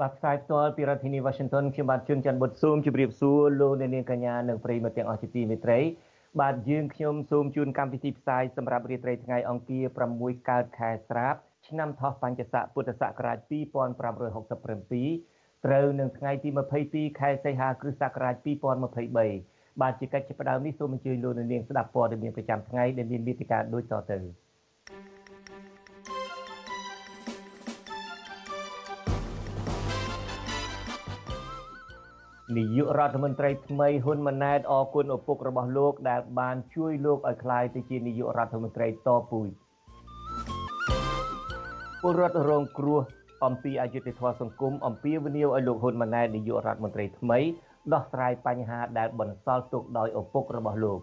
បាទផ្សាយផ្ទាល់ពីរដ្ឋធានី Washington ខ្ញុំបាទជួនច័ន្ទបុតស៊ូមជម្រាបសួរលោកអ្នកនាងកញ្ញានិងប្រិយមិត្តទាំងអស់ជាទីមេត្រីបាទយើងខ្ញុំសូមជូនកម្មវិធីផ្សាយសម្រាប់រាត្រីថ្ងៃអង្គារ6កើតខែស្រាបឆ្នាំថោះបัญចស័កពុទ្ធសករាជ2567ត្រូវនឹងថ្ងៃទី22ខែសីហាគ្រិស្តសករាជ2023បាទជាកិច្ចផ្ដើមនេះសូមអញ្ជើញលោកនាងស្ដាប់ព័ត៌មានប្រចាំថ្ងៃដែលមានមេតិការដូចតទៅ នាយករដ្ឋមន្ត្រីថ្មីហ៊ុនម៉ាណែតអរគុណឪពុករបស់លោកដែលបានជួយលោកឲ្យក្លាយទៅជានាយករដ្ឋមន្ត្រីតពូជពលរដ្ឋរងគ្រោះអំពីអយុធធម៌សង្គមអំពីវនីវឲ្យលោកហ៊ុនម៉ាណែតនាយករដ្ឋមន្ត្រីថ្មីដោះស្រាយបញ្ហាដែលបន្សល់ទុកដោយឪពុករបស់លោក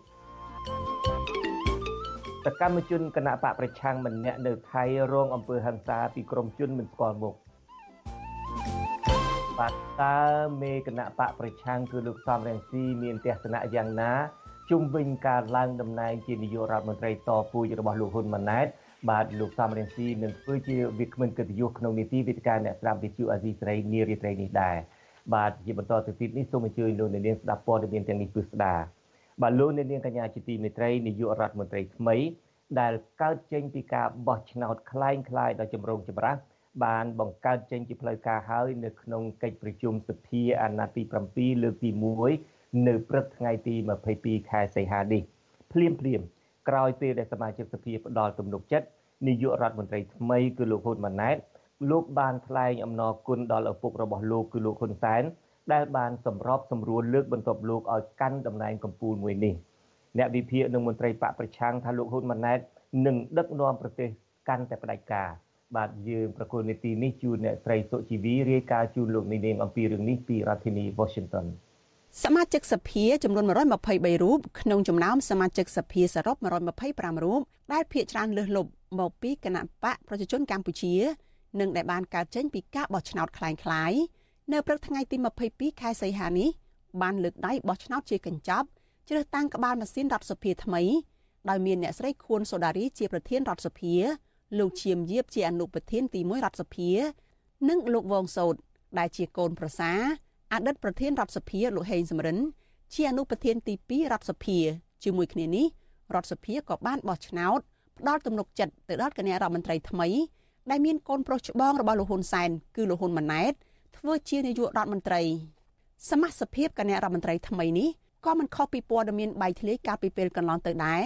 សកម្មជនគណៈបកប្រឆាំងម្នាក់នៅថៃរងអំពើហិង្សាពីក្រុមជនមិនស្គាល់មុខ បាទតើមេគណៈបកប្រឆាំងគឺលោកសំរងស៊ីមានទស្សនៈយ៉ាងណាជុំវិញការឡើងតំណែងជានាយករដ្ឋមន្ត្រីតពូជរបស់លោកហ៊ុនម៉ាណែតបាទលោកសំរៀងស៊ីនឹងធ្វើជាវាគ្មិនកិត្តិយសក្នុងនីតិវិទ្យាអ្នកស្ដាប់វិទ្យុអាស៊ីសេរីនារីត្រីនេះដែរបាទជាបន្តទៅទៀតនេះសូមអញ្ជើញលោកអ្នកនាងស្ដាប់ព័ត៌មានទាំងនេះពិស្ដាបាទលោកអ្នកនាងកញ្ញាជាទីមេត្រីនាយករដ្ឋមន្ត្រីថ្មី ដែលកើតចេញពីការបោះឆ្នោតคล้ายคล้ายដោយចម្រូងចម្រាស បានបង្កើតចេញជាផ្លូវការហើយនៅក្នុងកិច្ចប្រជុំសភាអាណត្តិទី7លើកទី1នៅព្រឹកថ្ងៃទី22ខែសីហានេះភ្លាមភ្លាមក្រោយពេលដែលសមាជិកសភាផ្ដល់ទំនុកចិត្តនាយករដ្ឋមន្ត្រីថ្មីគឺលោកហ៊ុនម៉ាណែតលោកបានថ្លែងអំណរគុណដល់ឪពុករបស់លោកគឺលោកហ៊ុនសែនដែលបានសម្របសម្រួលលើកបន្ទប់លោកឲ្យកាន់តំណែងកម្ពូលមួយនេះអ្នកវិភាគនិងមន្ត្រីបកប្រឆាំងថាលោកហ៊ុនម៉ាណែតនឹងដឹកនាំប្រទេសកាន់តែផ្ដាច់ការ បាទយើងប្រគល់នីតិនេះជូនអ្នកស្រីសុជីវីរាយការណ៍ជូនលោកនាងអំពីរឿងនេះពីរដ្ឋធានី Washington សមាជិកសភាចំនួន123រូបក្នុងចំណោមសមាជិកសភាសរុប125រូបដែលភាគច្រើនលើសលប់មកពីគណៈបកប្រជាជនកម្ពុជានិងដែលបានកើតចេញពីការបោះឆ្នោតคล้ายៗនៅព្រឹកថ្ងៃទី22ខែសីហានេះបានលើកដៃបោះឆ្នោតជាកញ្ចប់ជ្រើសតាំងក្បាលម៉ាស៊ីនរដ្ឋសភាថ្មីដោយមានអ្នកស្រីខួនសូដារីជាប្រធានរដ្ឋសភា លោកឈៀមយាបជាអនុប្រធានទី1រដ្ឋសភា និងលោកវងសោតដែលជាកូនប្រសាអតីតប្រធានរដ្ឋសភាលោកហេងសំរិន ជាអនុប្រធានទី2រដ្ឋសភាជាមួយគ្នានេះរដ្ឋសភាក៏បានបោះឆ្នោតផ្ដល់ទំនុកចិត្តទៅដល់គណៈរដ្ឋមន្ត្រីថ្មីដែលមានកូនប្រុសច្បងរបស់លោកហ៊ុនសែនគឺលោកហ៊ុនម៉ាណែតធ្វើជានាយករដ្ឋមន្ត្រីសមាជិកភាពគណៈរដ្ឋមន្ត្រីថ្មីនេះក៏មិនខុសពីព័ត៌មានបែកធ្លាយកាលពីពេលកន្លងទៅដែរ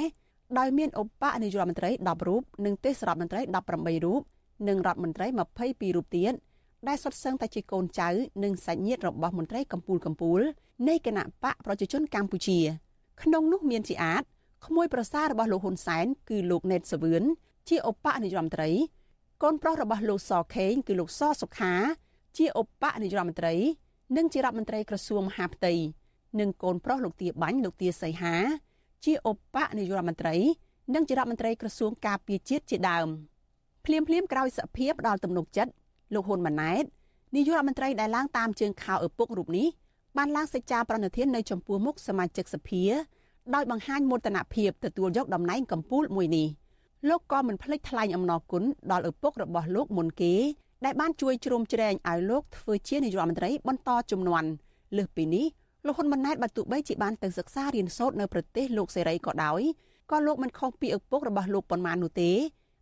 ដោយមានឧបនាយករដ្ឋមន្ត្រី10រូបនិងទេសរដ្ឋមន្ត្រី18រូបនិងរដ្ឋមន្ត្រី22រូបទៀតដែលសុទ្ធសឹងតែជាកូនចៅនិងសាច់ញាតិរបស់មន្ត្រីកម្ពុជាកម្ពុជានៃគណៈបកប្រជាជនកម្ពុជា ក្នុងនោះមានជាអាចក្មួយប្រសាររបស់លោកហ៊ុនសែនគឺលោកណេតសវឿនជាឧបនាយករដ្ឋមន្ត្រីកូនប្រុសរបស់លោកសខេងគឺលោកសសុខា ជាឧបនាយករដ្ឋមន្ត្រី និងជារដ្ឋមន្ត្រីក្រសួងមហាផ្ទៃនិងកូនប្រុសលោកទាបាញ់លោកទាសីហា ជាឧបនាយករដ្ឋមន្ត្រីនិងជារដ្ឋមន្ត្រីក្រសួងការពារជាតិជាដើមភ្លាមភ្លាមក្រោយសភាផ្ដល់ទំនុកចិត្តលោកហ៊ុនម៉ាណែតនាយករដ្ឋមន្ត្រីដែលឡើងតាមជើងខោឪពុករូបនេះបានឡើងសេចក្ដីប្រណិធាននៅចំពោះមុខសមាជិកសភាដោយបង្ហាញមោទនភាពទទួលយកតំណែងកម្ពុជាមួយនេះលោកក៏មិនភ្លេចថ្លែងអំណរគុណដល់ឪពុករបស់លោកមុនគេដែលបានជួយជ្រោមជ្រែងឲ្យលោកធ្វើជានាយករដ្ឋមន្ត្រីបន្តជំនាន់លើសពីនេះ លោកហ៊ុនម៉ាណែតបានទូបីជាបានទៅសិក្សារៀនសូត្រនៅប្រទេសលោកសេរីក៏ដោយក៏លោកមិនខុសពីឪពុករបស់លោកប៉ុន្មាននោះទេ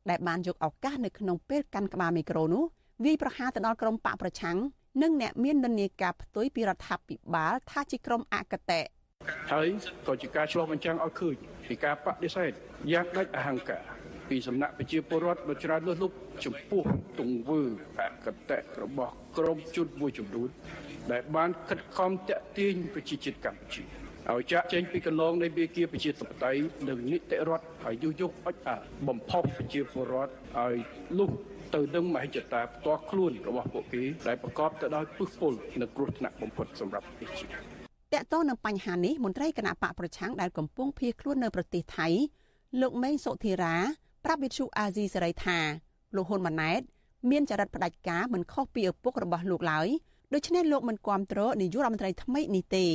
ដែលបានយកឱកាសនៅក្នុងពេលកាន់ក្បាលមីក្រូនោះវាយប្រហារទៅដល់ក្រុមបកប្រឆាំងនិងអ្នកមាននិន្នាការផ្ទុយពីរដ្ឋាភិបាលថាជាក្រុមអកតេហើយក៏ជាការឆ្លុះបញ្ចាំងឲ្យឃើញពីការបដិសេធយ៉ាងដាច់អហង្ការពីសំណាក់ប្រជាពលរដ្ឋដ៏ច្រើនលើសលប់ចំពោះទង្វើអកតេរបស់ក្រុមជនមួយចំនួន ដែលបានខិតខំតាក់ទាញប្រជាជាតិកម្ពុជាឲ្យចាក់ចេញពីកន្លងនៃវាគាប្រជាធិបតេយ្យនិងនីតិរដ្ឋហើយយុយយកអុចអាបំផុសប្រជាពលរដ្ឋឲ្យលុះទៅនឹងមហិច្ឆតាផ្ទាល់ខ្លួនរបស់ពួកគេដែលប្រកបទៅដោយពុះពុលនិងគ្រោះថ្នាក់បំផុតសម្រាប់ប្រទេសជាតិតកតនឹងបញ្ហានេះមន្ត្រីគណៈបកប្រឆាំងដែលកំពុងភៀសខ្លួននៅប្រទេសថៃលោកមេងសុធិរាប្រាប់វិទ្យុអាស៊ីសេរីថាលោកហ៊ុនម៉ាណែតមានចរិតផ្ដាច់ការមិនខុសពីឪពុករបស់លោកឡើយ ដូច្នេះលោកមិនគាំទ្រនាយករដ្ឋមន្ត្រីថ្មីនេះទេ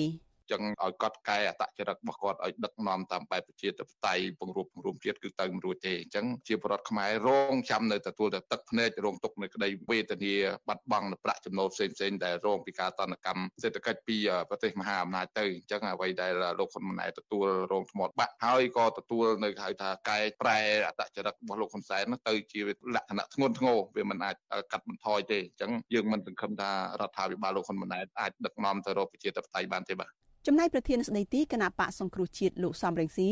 ចឹងឲ្យកត់កែអតចរិតរបស់គាត់ឲ្យដឹកនាំតាមបែបប្រជាធិបតេយ្យពង្រួមពង្រួមជាតិគឺទៅមិនរួចទេអញ្ចឹងជាបរដ្ឋខ្មែររងចាំនៅទទួលតែទឹកភ្នែករងទុកនៅក្តីវេទនាបាត់បង់នៅប្រាក់ចំណូលផ្សេងផ្សេងដែលរងពីការតនកម្មសេដ្ឋកិច្ចពីប្រទេសមហាអំណាចទៅអញ្ចឹងអ្វីដែលលោកហ៊ុនម៉ាណែតទទួលរងធ្មត់បាក់ហើយក៏ទទួលនៅហៅថាកែប្រែអតចរិតរបស់លោកហ៊ុនសែនទៅជាលក្ខណៈធ្ងន់ធ្ងរវាមិនអាចកាត់បន្ថយទេអញ្ចឹងយើងមិនសង្ឃឹមថារដ្ឋាភិបាលលោកហ៊ុនម៉ាណែតអាចដឹកនាំទៅរកប្រជាធិបតេយ្យបានទេបាទចំណែកប្រធានស្ដីទីគណៈបកសង្គ្រោះជាតិលោកសំរងស៊ី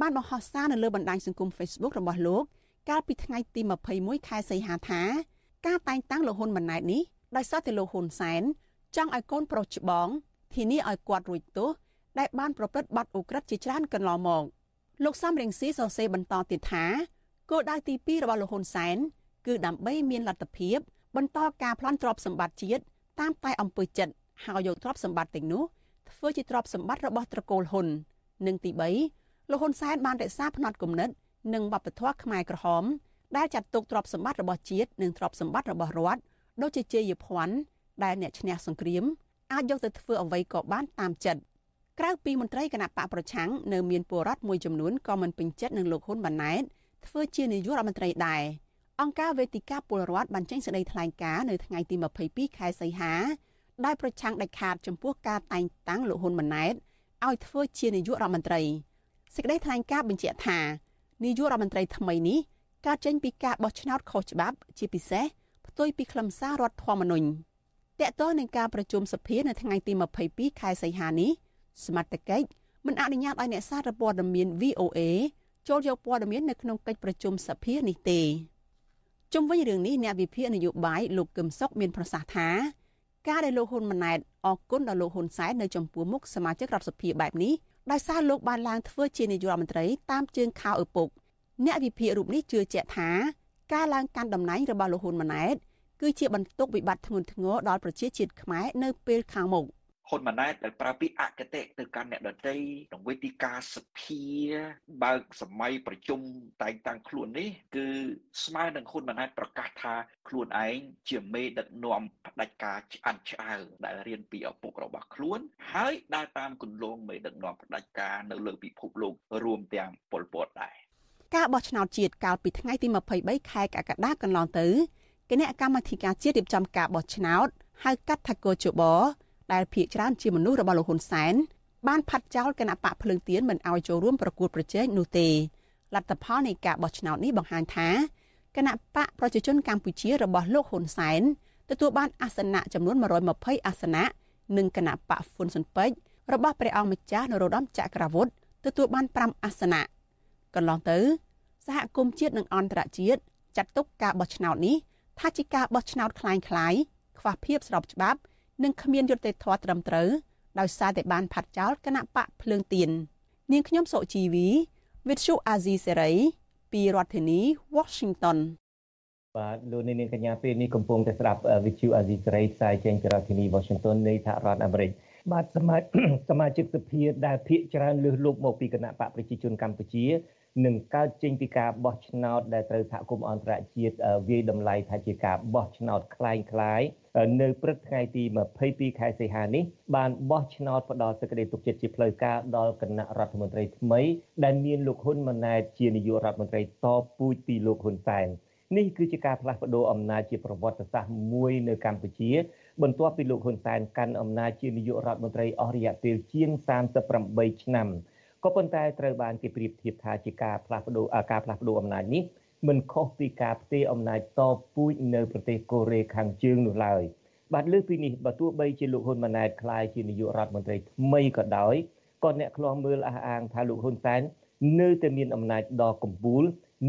បានបង្ហោះសារនៅលើបណ្ដាញសង្គម Facebook របស់លោកកាលពីថ្ងៃទី21ខែសីហាថាការតែងតាំងលោកហ៊ុនម៉ាណែតនេះដោយសារតែលោកហ៊ុនសែនចង់ឲ្យកូនប្រុសច្បងធានាឲ្យគាត់រួចទោសដែលបានប្រព្រឹត្តបទឧក្រិដ្ឋជាច្រើនកន្លងមកលោកសំរងស៊ីសរសេរបន្តទៀតថាគោលដៅទី2របស់លោកហ៊ុនសែនគឺដើម្បីមានលទ្ធភាព បន្តការប្លន់ទ្រព្យសម្បត្តិជាតិតាមតែអំពើចិត្តហើយយកទ្រព្យសម្បត្តិទាំងនោះ ធ្វើជាទ្រព្យសម្បត្តិរបស់ត្រកូលហ៊ុននិងទី3លោកហ៊ុនសែនបានរក្សាផ្នត់គំនិត និងវប្បធម៌ខ្មែរក្រហម ដែលចាត់ទុកទ្រព្យសម្បត្តិរបស់ជាតិនិងទ្រព្យសម្បត្តិរបស់រដ្ឋដូចជាជ័យភ័ណ្ឌដែលអ្នកឈ្នះសង្គ្រាមអាចយកទៅធ្វើអ្វីក៏បានតាមចិត្តក្រៅពីមន្ត្រីគណៈបកប្រឆាំងនៅមានពលរដ្ឋមួយចំនួនក៏មិនពេញចិត្តនឹងលោកហ៊ុនម៉ាណែតធ្វើជានាយករដ្ឋមន្ត្រីដែរអង្គការវេទិកាពលរដ្ឋបានចេញសេចក្តីថ្លែងការណ៍នៅថ្ងៃទី22ខែសីហា ដែលប្រឆាំងដាច់ខាតចំពោះការតែងតាំងលោកហ៊ុនម៉ាណែតឲ្យធ្វើជានាយករដ្ឋមន្ត្រីសេចក្តីថ្លែងការណ៍បញ្ជាក់ថានាយករដ្ឋមន្ត្រីថ្មីនេះកើតចេញពីការបោះឆ្នោតខុសច្បាប់ ជាពិសេសផ្ទុយពីខ្លឹមសាររដ្ឋធម្មនុញ្ញតកតទៅនឹងការប្រជុំសភានៅថ្ងៃទី22ខែសីហានេះសមត្ថកិច្ចមិនអនុញ្ញាតឲ្យអ្នកសារព័ត៌មាន VOA ចូលយកព័ត៌មាននៅក្នុងកិច្ចប្រជុំសភានេះទេជុំវិញរឿងនេះអ្នកវិភាគនយោបាយលោកកឹមសុខមានប្រសាសន៍ថា ការដែលលោកហ៊ុនម៉ាណែតអគុណដល់លោកហ៊ុនសែននៅចំពោះមុខសមាជិករដ្ឋសភាបែបនេះដោយសារលោកបានឡើងធ្វើជានាយករដ្ឋមន្ត្រីតាមជើងខោឪពុកអ្នកវិភាគរូបនេះជឿជាក់ថាការឡើងកាន់តំណែងរបស់លោកហ៊ុនម៉ាណែតគឺជាបន្ទុកវិបត្តិធ្ងន់ធ្ងរដល់ប្រជាជាតិខ្មែរនៅពេលខាងមុខ។ ហ៊ុនម៉ាណែតដែលប្រើពាក្យអគតិទៅកាន់អ្នកដទៃក្នុងវេទិកាសភាបើកសម័យប្រជុំតែងតាំងខ្លួននេះគឺស្មើនឹងហ៊ុនម៉ាណែតប្រកាសថាខ្លួនឯងជាមេដឹកនាំផ្ដាច់ការឆ្អិនឆ្អៅដែលរៀនពីឪពុករបស់ខ្លួន ហើយដើរតាមគន្លងមេដឹកនាំផ្ដាច់ការនៅលើពិភពលោករួមទាំងប៉ុលពតដែរការបោះឆ្នោតជាតិកាលពីថ្ងៃទី23ខែកក្កដាកន្លងទៅគណៈកម្មាធិការជាតិរៀបចំការបោះឆ្នោតហៅកាត់ថាកោជប ដែលភ ieck ច្រើនជាមនុស្សរបស់លោកហ៊ុនសែនបានផាត់ចោលគណៈបកភ្លើងទៀនមិនអោយចូលរួមប្រគួតប្រជែងនោះទេលទ្ធផលនៃការបោះឆ្នោតនេះបង្ហាញថាគណៈបកប្រជាជនកម្ពុជារបស់លោកហ៊ុនសែនទទួលបានអាសនៈចំនួន120អាសនៈនិងគណៈបកហ្វុនស៊ុនពេជ្ររបស់ព្រះអង្គម្ចាស់នរោត្តមចក្រវុឌ្ឍទទួលបាន5អាសនៈកន្លងទៅសហគមន៍ជាតិនិងអន្តរជាតិចាត់ទុកការបោះឆ្នោតនេះថាជាការបោះឆ្នោតคล้ายៗខ្វះភាពស្របច្បាប់ និងគ្មានយុត្តិធម៌ត្រឹមត្រូវដោយសារតែបានផាត់ចោលគណៈបកភ្លើងទៀននាងខ្ញុំសុជីវី Vithu Azizi Serai ពីរដ្ឋធានី Washington បាទលោកនាងកញ្ញាពេលនេះកំពុងតែស្ដាប់ Vithu Azizi Serai ផ្សាយចេញពីរដ្ឋធានី Washington នៃសហរដ្ឋអាមេរិកបាទសមាជិកសមាជិកសភាដែលភាកច្រើនលើសលប់មកពីគណៈបកប្រជាជនកម្ពុជា នឹងកើតចេញពីការបោះឆ្នោតដែលត្រូវសហគមន៍អន្តរជាតិវាយតម្លៃថាជាការបោះឆ្នោតคล้ายคล้ายនៅព្រឹកថ្ងៃទី22ខែសីហានេះបានបោះឆ្នោតផ្ដល់សេចក្តីទុកចិត្តជាផ្លូវការដល់គណៈរដ្ឋមន្ត្រីថ្មីដែលមានលោកហ៊ុនម៉ាណែតជានាយករដ្ឋមន្ត្រីតពូជពីលោកហ៊ុនសែននេះគឺជាការផ្លាស់ប្ដូរអំណាចជាប្រវត្តិសាស្ត្រមួយនៅកម្ពុជា បន្ទាប់ពីលោកហ៊ុនសែនកាន់អំណាចជានាយករដ្ឋមន្ត្រីអស់រយៈពេលជាង38ឆ្នាំ ក៏ប៉ុន្តែត្រូវបានគេប្រៀបធៀបថាជាការផ្លាស់ប្ដូរការផ្លាស់ប្ដូរអំណាចនេះមិនខុសពីការផ្ទេរអំណាចតពូជនៅប្រទេសកូរ៉េខាងជើងនោះឡើយបាទលើពីនេះបើទោះបីជាលោកហ៊ុនម៉ាណែតក្លាយជានាយករដ្ឋមន្ត្រីថ្មីក៏ដោយក៏អ្នកខ្លោះមើលអះអាងថាលោកហ៊ុនសែននៅតែមានអំណាចដ៏កម្ពូល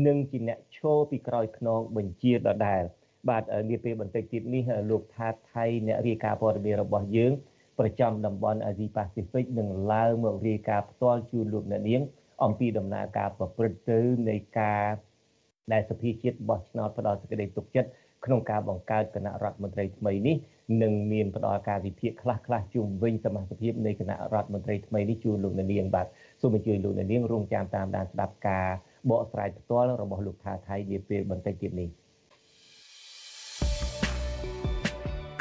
និងជាអ្នកឈរពីក្រោយខ្នងបញ្ជាដដែលបាទនាពេលបន្តិចទៀតនេះលោកថាថៃអ្នករាយការណ៍ព័ត៌មានរបស់យើង ប្រចាំតំបន់អាស៊ីប៉ាស៊ីហ្វិកនឹងឡើងមករាយការណ៍ផ្ទាល់ជូនលោកអ្នកនាង អំពីដំណើរការប្រព្រឹត្តទៅនៃការដែលសភាជាតិបោះឆ្នោតផ្ដល់សេចក្តីទុកចិត្តក្នុងការបង្កើតគណៈរដ្ឋមន្ត្រីថ្មីនេះនឹងមានផ្ដល់ការវិភាគខ្លះខ្លះជុំវិញសមាជិកនៃគណៈរដ្ឋមន្ត្រីថ្មីនេះជូនលោកនាងបាទសូមអញ្ជើញលោកនាងរងចាំតាមដានស្ដាប់ការបកស្រាយផ្ទាល់របស់លោកថាថៃនាពេលបន្តិចទៀតនេះ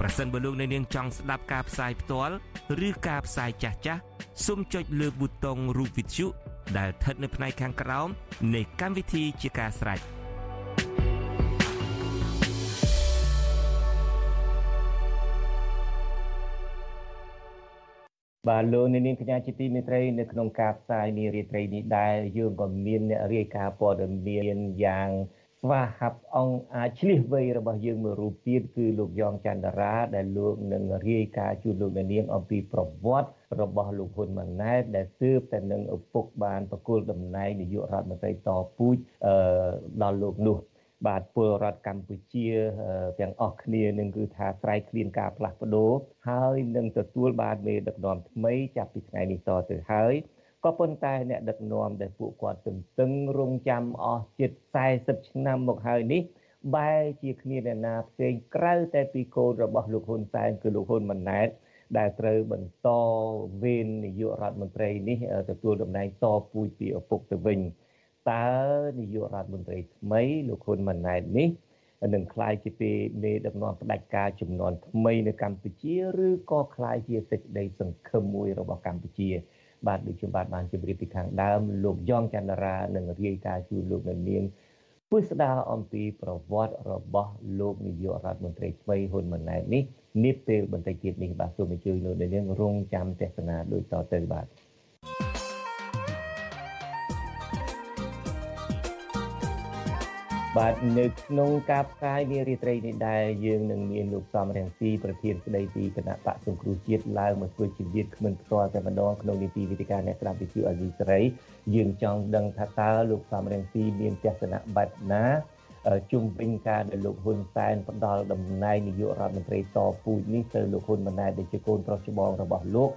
ប្រសិនបើលោកអ្នកនាងចង់ស្ដាប់ការផ្សាយផ្ទាល់ឬការផ្សាយចាស់ចាស់សូមចុចលើប៊ូតុងរូប Vithu ដែលស្ថិតនៅផ្នែកខាងក្រោមនៃកម្មវិធីជាការស្រេចបាទលោកនាងកញ្ញាជាទីមេត្រីនៅក្នុងការផ្សាយនារាត្រីនេះដែរយើងក៏មានអ្នករាយការណ៍ព័ត៌មានយ៉ាង ស្វាហាប់អង្គអាចឆ្លៀសវៃរបស់យើងមួយរូបទៀតគឺលោកយ៉ងច័ន្ទរាដែលលោកនឹងរាយការណ៍ជូនលោកនាងអំពីប្រវត្តិរបស់លោកហ៊ុនម៉ាណែតដែលទើបតែនឹងឪពុកបានប្រគល់តំណែងនាយករដ្ឋមន្ត្រីតពូជដល់លោកនោះបាទពលរដ្ឋកម្ពុជាទាំងអស់គ្នានឹងគឺថាស្រ័យឃ្លានការផ្លាស់ប្ដូរហើយនឹងទទួលបានមេដឹកនាំថ្មីចាប់ពីថ្ងៃនេះតទៅហើយ ក៏ប៉ុន្តែអ្នកដឹកនាំដែលពួកគាត់ទន្ទឹងរង់ចាំអស់ជិត40ឆ្នាំមកហើយនេះបែរជាគ្មានអ្នកណាផ្សេងក្រៅតែពីកូនរបស់លោកហ៊ុនសែនគឺលោកហ៊ុនម៉ាណែតដែលត្រូវបន្តវេននាយករដ្ឋមន្ត្រីនេះទទួលតំណែងតពូជពីឪពុកទៅវិញតើនាយករដ្ឋមន្ត្រីថ្មីលោកហ៊ុនម៉ាណែតនេះនឹងคล้ายជាពេលមេដឹកនាំផ្ដាច់ការចំនួនថ្មីនៅកម្ពុជាឬក៏คล้ายជាសេចក្តីសង្ឃឹមមួយរបស់កម្ពុជា បាទដូចខ្ញុំបាទបានជម្រាបពីខាងដើមលោកយ៉ងច័ន្ទរានឹងរាយការណ៍ជូនលោកនាងពុស្ដាអំពីប្រវត្តិរបស់លោកនាយករដ្ឋមន្ត្រីថ្មីហ៊ុនម៉ាណែតនេះនាពេលបន្តិចទៀតនេះបាទសូមអញ្ជើញលោកនាងរងចាំទស្សនាដូចតទៅបាទ បាទនៅក្នុងការផ្សាយនារីត្រីនេះដែរយើងនឹងមានលោកសំរងស៊ីប្រធានស្ដីទីគណៈបកសង្គ្រោះជាតិឡើងមកធ្វើជាវិទ្យគ្មិនផ្ទាល់តែម្ដងក្នុងនីតិវិទ្យាអ្នកស្ដាប់វិទ្យុអេស៊ីសេរីយើងចង់ដឹងថាតើលោកសំរងស៊ីមានទស្សនៈបែបណាជុំវិញការដែលលោកហ៊ុនសែនផ្ដាល់តំណែងនាយករដ្ឋមន្ត្រីតពូជនេះទៅលោកហ៊ុនម៉ាណែតដែលជាកូនប្រុសច្បងរបស់លោក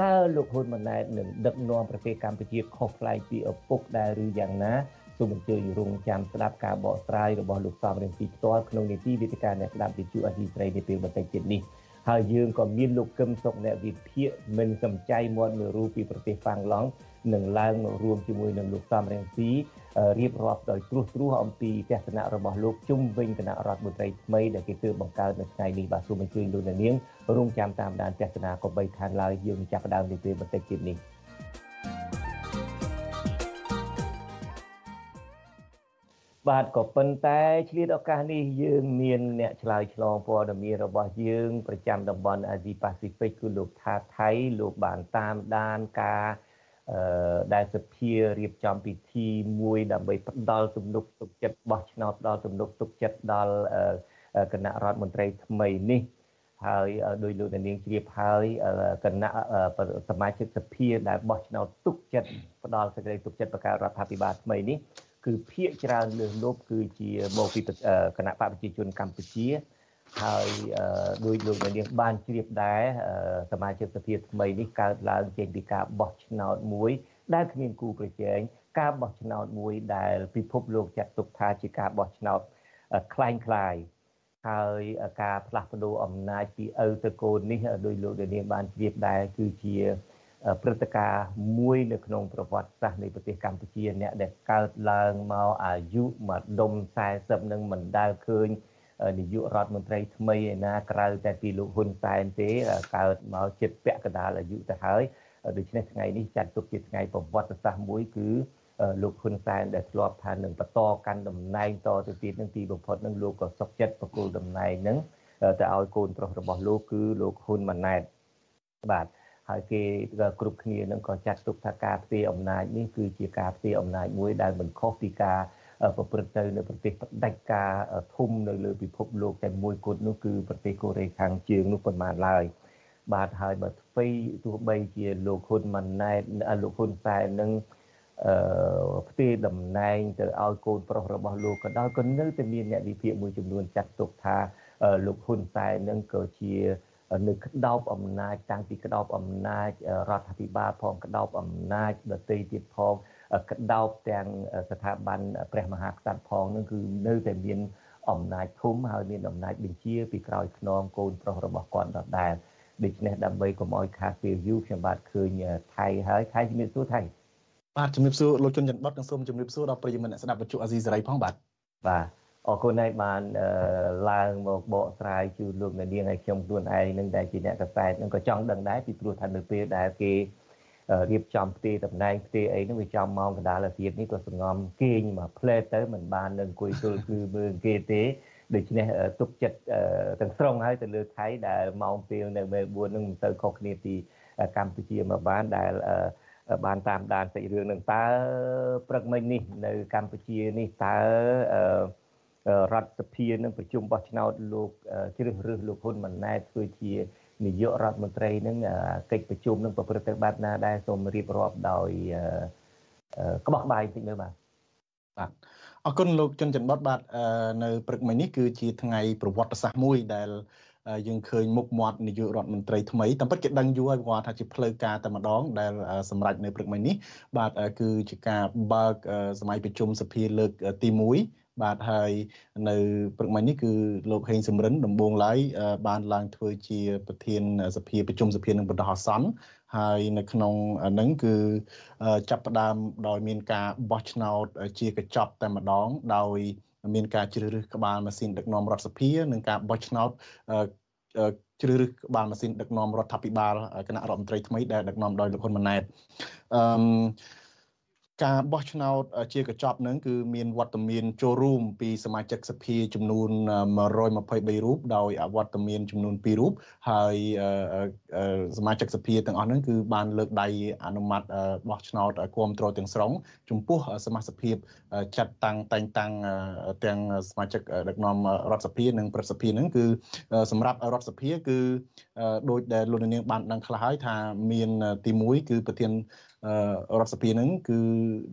តើលោកហ៊ុនម៉ាណែតនឹងដឹកនាំប្រទេសកម្ពុជាខុសប្លែកពីឪពុកដែរឬយ៉ាងណា សូមអញ្ជើញរងចាំស្ដាប់ការបកស្រាយរបស់លោកសំរងស៊ីផ្ទាល់ក្នុងនីតិវិទ្យាអ្នកស្ដាប់វិទ្យុអសីស្រីនាពេលបន្តិចទៀតនេះហើយយើងក៏មានលោកកឹមសុខអ្នកវិភាគមិនសំចៃមាត់មួយរូបពីប្រទេសហ្វាំងឡង់នឹងឡើងរួមជាមួយនឹងលោកសំរងស៊ីរៀបរាប់ដោយត្រួសត្រាសអំពីទស្សនៈរបស់លោកជុំវិញគណៈរដ្ឋមន្ត្រីថ្មីដែលគេទើបបង្កើតនៅថ្ងៃនេះបាទសូមអញ្ជើញលោកនាងរងចាំតាមដានទស្សនាក៏បីខានឡើយយើងចាប់ផ្ដើមនាពេលបន្តិចទៀតនេះ បាទក៏ប៉ុន្តែឆ្លៀតឱកាសនេះយើងមានអ្នកឆ្លើយឆ្លងព័ត៌មានរបស់យើងប្រចាំតំបន់អាស៊ីប៉ាស៊ីហ្វិកគឺលោកថាថៃលោកបានតាមដានការអឺដែលសភារៀបចំពិធីមួយដើម្បីផ្ដល់ទំនុកទុកចិត្តបោះឆ្នោតផ្ដល់ទំនុកទុកចិត្តដល់គណៈរដ្ឋមន្ត្រីថ្មីនេះហើយដោយលោកនាងជ្រាបហើយគណៈសមាជិកសភាដែលបោះឆ្នោតទុកចិត្តផ្ដល់សេចក្តីទុកចិត្តបង្កើតរដ្ឋាភិបាលថ្មីនេះ គឺភាកច្រើនលើសលប់គឺជាមកពីគណៈបកប្រជាជនកម្ពុជាហើយដោយលោកនាងបានជ្រាបដែរសមាជិកសភាថ្មីនេះកើតឡើងចេញពីការបោះឆ្នោតមួយ ដែលគ្មានគូប្រជែងការបោះឆ្នោតមួយដែលពិភពលោកចាត់ទុកថាជាការបោះឆ្នោតคล้ายคลายហើយការផ្លាស់ប្ដូរអំណាចពីឪទៅកូននេះដោយលោកនាងបានជ្រាបដែរគឺជា ព្រឹត្តិការណ៍មួយនៅក្នុងប្រវត្តិសាស្ត្រនៃប្រទេសកម្ពុជាអ្នកដែលកើតឡើងមកអាយុមួយដុំ40នឹងមិនដែលឃើញនាយករដ្ឋមន្ត្រីថ្មីឯណាក្រៅតែពីលោកហ៊ុនសែនទេកើតមកជិតពាក់កណ្ដាលអាយុទៅហើយដូច្នេះថ្ងៃនេះចាត់ទុកជាថ្ងៃប្រវត្តិសាស្ត្រមួយគឺលោកហ៊ុនសែនដែលធ្លាប់ថានឹងបន្តកាន់តំណែងតទៅទៀតនឹងទីបំផុតនឹងលោកក៏សុខចិត្តបកគលតំណែងនឹងទៅឲ្យកូនប្រុសរបស់លោកគឺលោកហ៊ុនម៉ាណែតបាទ ហើយគេគ្រប់គ្នានឹងក៏ចាត់ទុកថាការផ្ទេរអំណាចនេះគឺជាការផ្ទេរអំណាចមួយដែលមិនខុសពីការប្រព្រឹត្តទៅនៅប្រទេសផ្ដាច់ការធំនៅលើពិភពលោកតែមួយគត់នោះគឺប្រទេសកូរ៉េខាងជើងនោះប៉ុន្មានឡើយបាទហើយបើស្វ័យទោះបីជាលោកហ៊ុនម៉ាណែតលោកហ៊ុនសែននឹងអឺផ្ទេរតំណែងទៅឲ្យកូនប្រុសរបស់លោកក៏ដោយក៏នៅតែមានអ្នកវិភាគមួយចំនួនចាត់ទុកថាលោកហ៊ុនសែននឹងក៏ជា នៅក្តោបអំណាចតាំងពីក្តោបអំណាចរដ្ឋាភិបាលផងក្តោបអំណាចដទៃទៀតផងក្តោបទាំងស្ថាប័នព្រះមហាក្សត្រផងនឹងគឺនៅតែមានអំណាចធំហើយមានអំណាចបញ្ជាពីក្រោយខ្នងកូនប្រុសរបស់គាត់ដដែលដូច្នេះដើម្បីកុំឲ្យខាតពេលយូរខ្ញុំបាទឃើញថៃហើយថៃជំរាបសួរថៃបាទជំរាបសួរលោកជនច័ន្ទបតនិងសូមជំរាបសួរដល់ប្រិយមិត្តអ្នកស្ដាប់វិទ្យុអាស៊ីសេរីផងបាទបាទ អរគុណហើយបានឡើងមកបកស្រាយជូនលោកអ្នកនាងហើយខ្ញុំខ្លួនឯងនឹងដែលជាអ្នកកសែតនឹងក៏ចង់ដឹងដែរពីព្រោះថានៅពេលដែលគេរៀបចំផ្ទេរតំណែងផ្ទេរអីហ្នឹងវាចំម៉ោងកណ្ដាលអាទិត្យនេះក៏សងំគេងមកផ្លែទៅមិនបាននឹងអង្គុយទល់គឺមើលគេទេដូច្នេះទុកចិត្តទាំងស្រុងហើយទៅលើថៃដែលម៉ោងពេលនៅមេ4នឹងមិនទៅខុសគ្នាពីកម្ពុជាមកបានដែលបានតាមដានសាច់រឿងនឹងតើព្រឹកមិញនេះនៅកម្ពុជានេះតើ រដ្ឋសភានឹងប្រជុំបោះឆ្នោតលោកជ្រើសរើសលោកហ៊ុនម៉ាណែតធ្វើជានាយករដ្ឋមន្ត្រីនឹងកិច្ចប្រជុំនឹងប្រព្រឹត្តទៅបែបណាដែរសូមរៀបរាប់ដោយក្បោះបាយបន្តិចមើលបាទបាទអរគុណលោកជុនច័ន្ទបតបាទនៅព្រឹកមិញនេះគឺជាថ្ងៃប្រវត្តិសាស្ត្រមួយដែលយើងឃើញមុខមាត់នាយករដ្ឋមន្ត្រីថ្មីតាមពិតគេដឹងយូរហើយគាត់ថាជាផ្លូវការតែម្ដងដែលសម្រាប់នៅព្រឹកមិញនេះបាទគឺជាការបើកសម័យប្រជុំសភាលើកទី1 បាទហើយនៅព្រឹកមិញនេះគឺលោកហេងសំរិនដំបងឡើយបានឡើងធ្វើជាប្រធានសភាប្រជុំសភានឹងបណ្ដោះអាសន្នហើយនៅក្នុងហ្នឹងគឺចាប់ផ្ដើមដោយមានការបោះឆ្នោតជាកញ្ចប់តែម្ដងដោយមានការជ្រើសរើសក្បាលម៉ាស៊ីនដឹកនាំរដ្ឋសភានិងការបោះឆ្នោតជ្រើសរើសក្បាលម៉ាស៊ីនដឹកនាំរដ្ឋាភិបាលគណៈរដ្ឋមន្ត្រីថ្មីដែលដឹកនាំដោយលោកហ៊ុនម៉ាណែតអឺ ការបោះឆ្នោតជាកញ្ចប់នឹងគឺមានវត្តមានចូលរួមពីសមាជិកសភាចំនួន123រូបដោយអវត្តមានចំនួន2រូបហើយសមាជិកសភាទាំងអស់ហ្នឹងគឺបានលើកដៃអនុម័តបោះឆ្នោតគ្រប់គ្រងទាំងស្រុងចំពោះសមាជិកភាពចាត់តាំងតែងតាំងទាំងសមាជិកដឹកនាំរដ្ឋសភានិងប្រសិទ្ធភាពហ្នឹងគឺសម្រាប់រដ្ឋសភាគឺដោយដែលលោកនាងបានដឹងខ្លះហើយថាមានទី1គឺប្រធាន រដ្ឋសភានឹងគឺ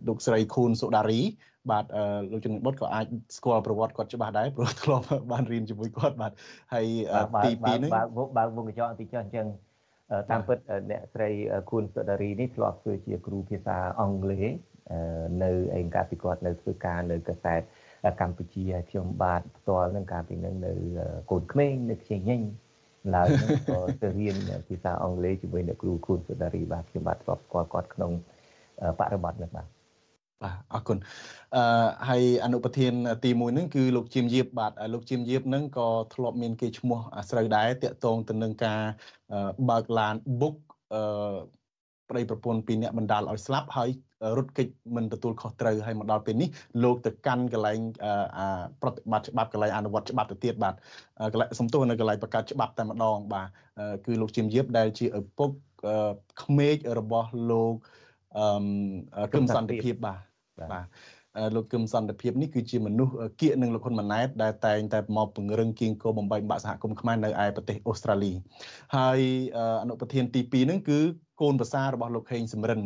លោកស្រីខួនសូដារី បាទលោកជំនិតបុតក៏អាចស្គាល់ប្រវត្តិគាត់ច្បាស់ដែរព្រោះធ្លាប់បានរៀនជាមួយគាត់បាទហើយទី2នេះបើកបើកវងកញ្ចក់បន្តិចចុះអញ្ចឹងតាមពិតអ្នកស្រីខួនសូដារីនេះធ្លាប់ធ្វើជាគ្រូភាសាអង់គ្លេសនៅឯកាលពីគាត់នៅធ្វើការនៅកាសែតកម្ពុជាហើយខ្ញុំបាទផ្ទាល់នឹងកាលពីនឹងនៅកូនក្មេងនៅខ្ជិញញញ ឡើយក៏ទៅរៀនភាសាអង់គ្លេសជាមួយអ្នកគ្រូគូនសុដារីបាទខ្ញុំបាទធ្លាប់ស្គាល់គាត់ក្នុងបរិបទនេះបាទបាទអរគុណអឺហើយអនុប្រធានទី1ហ្នឹងគឺលោកជាមយៀបបាទលោកជាមយៀបហ្នឹងក៏ធ្លាប់មានគេឈ្មោះអាស្រូវដែរតាក់ទងទៅនឹងការបើកឡាន book អឺ ប្តីប្រពន្ធពីរអ្នកបណ្ដាលឲ្យស្លាប់ហើយរត់គេចមិនទទួលខុសត្រូវហើយមកដល់ពេលនេះលោកទៅកាន់កន្លែងប្រតិបត្តិច្បាប់កន្លែងអនុវត្តច្បាប់ទៅទៀតបាទកន្លែងសំទោសនៅកន្លែងបង្កើតច្បាប់តែម្ដងបាទគឺលោកជាមយៀបដែលជាឪពុកក្មេករបស់លោកអឺគឹមសន្តិភាពបាទបាទលោកគឹមសន្តិភាពនេះគឺជាមនុស្សគៀកនឹងលោកហ៊ុនម៉ាណែតដែលតែងតែមកពង្រឹងគៀងគោបំបីបាក់សហគមន៍ខ្មែរនៅឯប្រទេសអូស្ត្រាលីហើយអនុប្រធានទី2ហ្នឹងគឺ កូនប្រសាររបស់លោកហេងសំរិន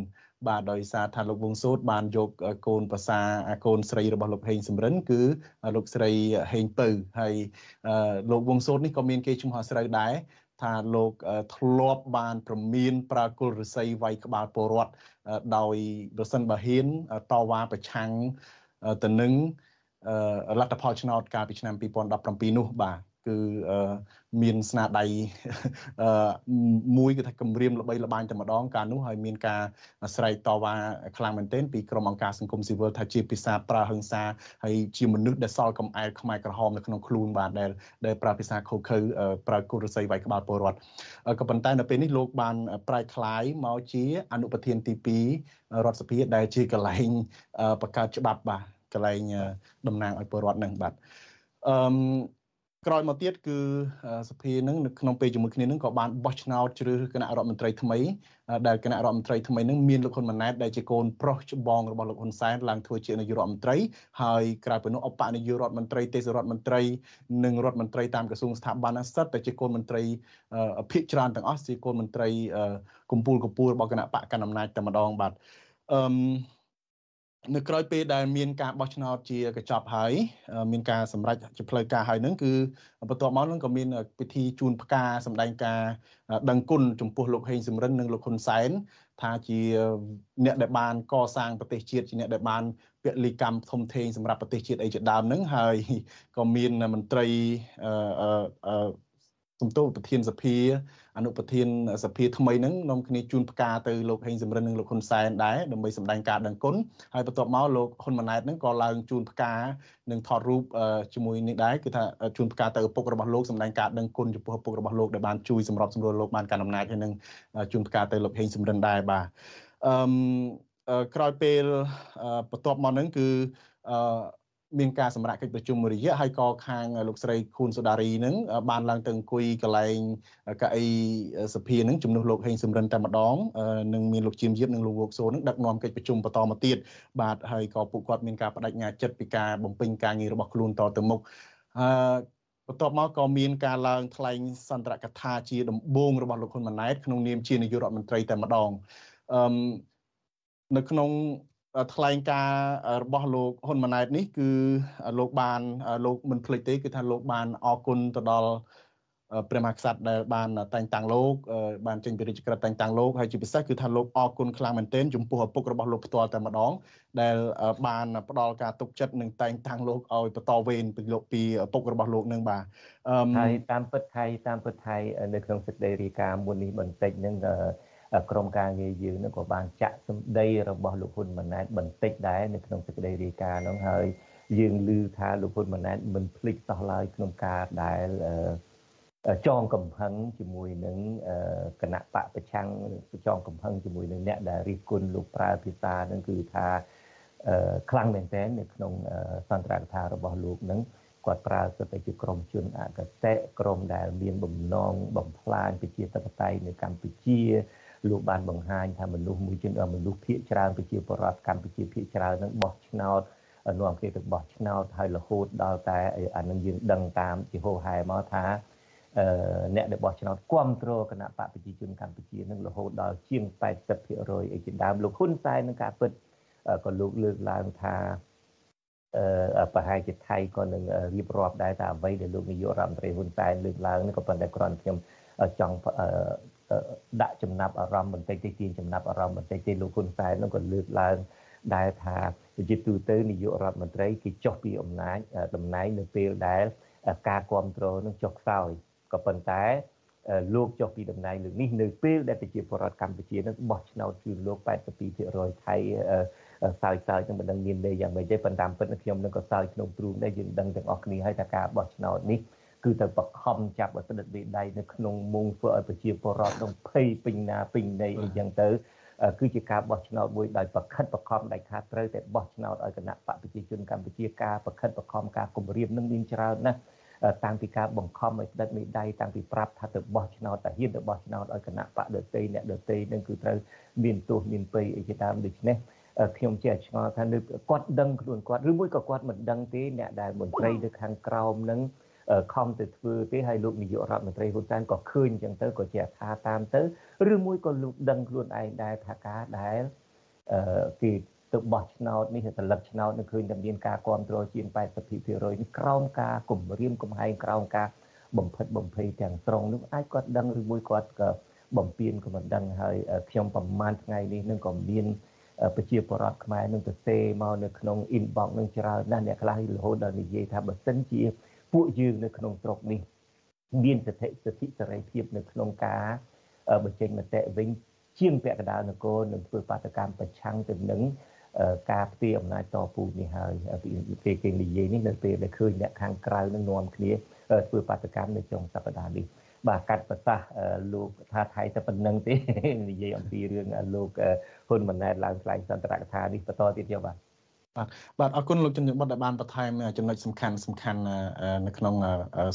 បាទដោយសារថាលោកវងសូតបានយកកូនប្រសាកូនស្រីរបស់លោកហេងសំរិនគឺលោកស្រីហេងពៅហើយលោកវងសូតនេះក៏មានគេឈ្មោះអាស្រូវដែរថាលោកធ្លាប់បានប្រមានប្រាគុលរស័យវាយក្បាលពលរដ្ឋដោយប្រសិនបើហ៊ានតវ៉ាប្រឆាំងទៅនឹងលទ្ធផលឆ្នោតកាលពីឆ្នាំ2017នោះបាទ គឺមានស្នាដៃមួយគឺថាគម្រាមល្បីល្បាញតែម្ដងកាលនោះហើយមានការស្រែកតវ៉ាខ្លាំងមែនទែនពីក្រុមអង្គការសង្គមស៊ីវិលថាជាភាសាប្រើហិង្សាហើយជាមនុស្សដែលសល់កំអែលខ្មែរក្រហមនៅក្នុងខ្លួនបាទដែលដែលប្រើភាសាខុសខើប្រើគុរស័យវាយក្បាលពលរដ្ឋក៏ប៉ុន្តែនៅពេលនេះលោកបានប្រែក្លាយមកជាអនុប្រធានទី2រដ្ឋសភាដែលជាកន្លែងបង្កើតច្បាប់បាទកន្លែងតំណាងឲ្យពលរដ្ឋនឹងបាទអឺ ក្រោយមកទៀតគឺសភានឹងនៅក្នុងពេលជាមួយគ្នានឹងក៏បានបោះឆ្នោតជ្រើសរើសគណៈរដ្ឋមន្ត្រីថ្មីដែលគណៈរដ្ឋមន្ត្រីថ្មីនឹងមានលោកហ៊ុនម៉ាណែតដែលជាកូនប្រុសច្បងរបស់លោកហ៊ុនសែនឡើងធ្វើជានាយករដ្ឋមន្ត្រីហើយក្រៅពីនោះអបនាយករដ្ឋមន្ត្រីទេសរដ្ឋមន្ត្រីនិងរដ្ឋមន្ត្រីតាមក្រសួងស្ថាប័នហ្នឹងសិតតែជាកូនមន្ត្រីភិកច្រើនទាំងអស់ជាកូនមន្ត្រីកម្ពុជាកម្ពុជារបស់គណៈបកកណ្ដាលអំណាចតែម្ដងបាទអឺ នៅក្រោយពេលដែលមានការបោះឆ្នោតជាកញ្ចប់ហើយមានការសម្រេចជាផ្លូវការហើយនឹងគឺបន្ទាប់មកនឹងក៏មានពិធីជូនផ្កាសម្ដែងការដឹងគុណចំពោះលោកហេងសំរិននិងលោកហ៊ុនសែនថាជាអ្នកដែលបានកសាងប្រទេសជាតិជាអ្នកដែលបានពលិកម្មធំធេងសម្រាប់ប្រទេសជាតិអីជាដើមនឹងហើយក៏មានមន្ត្រីអឺសំទោប្រធានសភា អនុប្រធានសភាថ្មីហ្នឹងនាំគ្នាជូនផ្កាទៅលោកហេងសំរិននិងលោកហ៊ុនសែនដែរដើម្បីសម្ដែងការដឹងគុណហើយបន្ទាប់មកលោកហ៊ុនម៉ាណែតហ្នឹងក៏ឡើងជូនផ្កានិងថតរូបជាមួយនេះដែរគឺថាជូនផ្កាទៅឪពុករបស់លោកសម្ដែងការដឹងគុណចំពោះឪពុករបស់លោកដែលបានជួយសម្របសម្រួលលោកបានការអំណាចហើយនឹងជូនផ្កាទៅលោកហេងសំរិនដែរបាទអឺក្រោយពេលបន្ទាប់មកហ្នឹងគឺអឺ មានការសម្រាប់កិច្ចប្រជុំមួយរយៈហើយក៏ខាងលោកស្រីខួនសូដារីនឹងបានឡើងទៅអង្គុយកន្លែងកៅអីសភានឹងជំនួសលោកហេងសំរិនតែម្ដងនឹងមានលោកជាមយៀបនិងលោកវោកសូនឹងដឹកនាំកិច្ចប្រជុំបន្តមកទៀតបាទហើយក៏ពួកគាត់មានការបដិញ្ញាចិត្តពីការបំពេញការងាររបស់ខ្លួនតទៅមុខអឺបន្ទាប់មកក៏មានការឡើងថ្លែងសន្ទរកថាជាដំបូងរបស់លោកហ៊ុនម៉ាណែតក្នុងនាមជានាយករដ្ឋមន្ត្រីតែម្ដងអឺនៅក្នុង ថ្លែងការរបស់លោកហ៊ុនម៉ាណែតនេះគឺលោកបានលោកមិនភ្លេចទេគឺថាលោកបានអរគុណទៅដល់ព្រះមហាក្សត្រដែលបានតែងតាំងលោកបានចេញពីរាជក្រឹត្យតែងតាំងលោកហើយជាពិសេសគឺថាលោកអរគុណខ្លាំងមែនទែនចំពោះឪពុករបស់លោកផ្ទាល់តែម្ដង ដែលបានផ្ដល់ការទុកចិត្តនិងតែងតាំងលោកឲ្យបន្តវេនពីលោកពីឪពុករបស់លោកនឹងបាទហើយតាមពិតថៃតាមពិតថៃនៅក្នុងសេចក្តីរាយការណ៍មុននេះបន្តិចនឹង ក្រមការងារយើងនឹងក៏បានចាក់សម្ដីរបស់លោកហ៊ុនម៉ាណែតបន្តិចដែរនៅក្នុងសេចក្តីរាយការណ៍នោះហើយយើងឮថាលោកហ៊ុនម៉ាណែតមិនភ្លេចសោះឡើយក្នុងការដែលចងកំហឹងជាមួយនឹងគណៈបកប្រឆាំងចងកំហឹងជាមួយនឹងអ្នកដែលរិះគន់លោកប្រើភាសានឹងគឺថាខ្លាំងមែនទែននៅក្នុងសន្ទរកថារបស់លោកនឹងគាត់ប្រើសិទ្ធិជាក្រមជនអកតេក្រមដែលមានបំណងបំផ្លាញប្រជាធិបតេយ្យនៅកម្ពុជា លោកបានបង្ហាញថាមនុស្សមួយជនមនុស្សភាគច្រើនប្រជាពលរដ្ឋកម្ពុជាភាគច្រើននឹងបោះឆ្នោតនាំគ្នាទៅបោះឆ្នោតហើយរហូតដល់តែអានឹងយើងដឹងតាមជាហោហែមកថាអ្នកដែលបោះឆ្នោតគ្រប់គ្រងគណៈបកប្រជាជនកម្ពុជានឹងរហូតដល់ជាង80%អីជាដើមលោកហ៊ុនសែននឹងការពិតក៏លោកលើកឡើងថាអឺប្រហែលជាថៃក៏នឹងរៀបរាប់ដែរថាអ្វីដែលលោកនាយករដ្ឋមន្ត្រីហ៊ុនសែនលើកឡើងនេះក៏ប៉ុន្តែគ្រាន់ខ្ញុំចង់ ដាក់ចំណាប់អារម្មណ៍បន្តិចតិចទាញចំណាប់អារម្មណ៍បន្តិចទេលោកហ៊ុនសែននោះក៏លើកឡើងដែលថាជាទូទៅនាយករដ្ឋមន្ត្រីគេចុះពីអំណាចតំណែងនៅពេលដែលការគ្រប់គ្រងនឹងចុះខ្សោយក៏ប៉ុន្តែលោកចុះពីតំណែងលើកនេះនៅពេលដែលប្រជាពលរដ្ឋកម្ពុជានឹងបោះឆ្នោតជឿលោក82%ថៃសើចសើចនឹងមិនដឹងមានន័យយ៉ាងម៉េចទេប៉ុន្តែពិតខ្ញុំនឹងក៏សើចក្នុងទ្រូងដែរយើងដឹងទាំងអស់គ្នាហើយថាការបោះឆ្នោតនេះ គឺទៅបខំចាប់ឲ្យស្ដិតមេដៃនៅក្នុងមុងធ្វើឲ្យប្រជាពលរដ្ឋនឹងភ័យពេញណាពេញណីអីចឹងទៅគឺជាការបោះឆ្នោតមួយដោយប្រខិតបខំដាច់ខាតត្រូវតែបោះឆ្នោតឲ្យគណៈបកប្រជាជនកម្ពុជាការប្រខិតបខំការគម្រាមនឹងមានច្រើនណាស់តាំងពីការបង្ខំឲ្យស្ដិតមេដៃតាំងពីប្រាប់ថាទៅបោះឆ្នោតតាហ៊ានទៅបោះឆ្នោតឲ្យគណៈបកដតីអ្នកដតីនឹងគឺត្រូវមានទោសមានពៃអីជាដើមដូច្នេះខ្ញុំជាឆ្ងល់ថានៅគាត់ដឹងខ្លួនគាត់ឬមួយក៏គាត់មិនដឹងទេអ្នកដែលមន្ត្រីនៅខាងក្រោមនឹង ខំទៅធ្វើទេហើយលោកនាយករដ្ឋមន្ត្រីហ៊ុនសែនក៏ឃើញអញ្ចឹងទៅក៏ជាថាតាមទៅឬមួយក៏លោកដឹងខ្លួនឯងដែរថាការដែលគេទៅបោះឆ្នោតនេះទៅលឹកឆ្នោតនឹងឃើញតែមានការគ្រប់គ្រងជាង80%នេះក្រោមការគម្រាមកំហែងក្រោមការបំផិតបំភ័យទាំងស្រុងនោះអាចគាត់ដឹងឬមួយគាត់ក៏បំពេញក៏មិនដឹងហើយខ្ញុំប្រហែលថ្ងៃនេះនឹងក៏មានប្រជាពលរដ្ឋខ្មែរនឹងទៅសេមកនៅក្នុង inbox នឹងច្រើនណាស់អ្នកខ្លះរហូតដល់និយាយថាបើសិនជា ពួកយើងនៅក្នុងស្រុកនេះ មានសិទ្ធិសិទ្ធិសេរីភាពនៅក្នុងការបញ្ចេញមតិវិញជាងពាក់កណ្ដាលនគរនឹងធ្វើបាតកម្មប្រឆាំងទៅនឹងការផ្ទេរអំណាចតពូនេះហើយពីគេនិយាយនេះនៅពេលដែលឃើញអ្នកខាងក្រៅនឹងនាំគ្នាធ្វើបាតកម្មនៅចុងសប្តាហ៍នេះបាទកាត់ប្រសាសន៍លោកថាថៃតែប៉ុណ្្នឹងទេនិយាយអំពីរឿងលោកហ៊ុនម៉ាណែតឡើងថ្លែងសន្ទរកថានេះបន្តទៀតយកបាទ បាទបាទអរគុណលោកជំនាញបុតដែលបានបន្ថែមចំណុចសំខាន់សំខាន់នៅក្នុង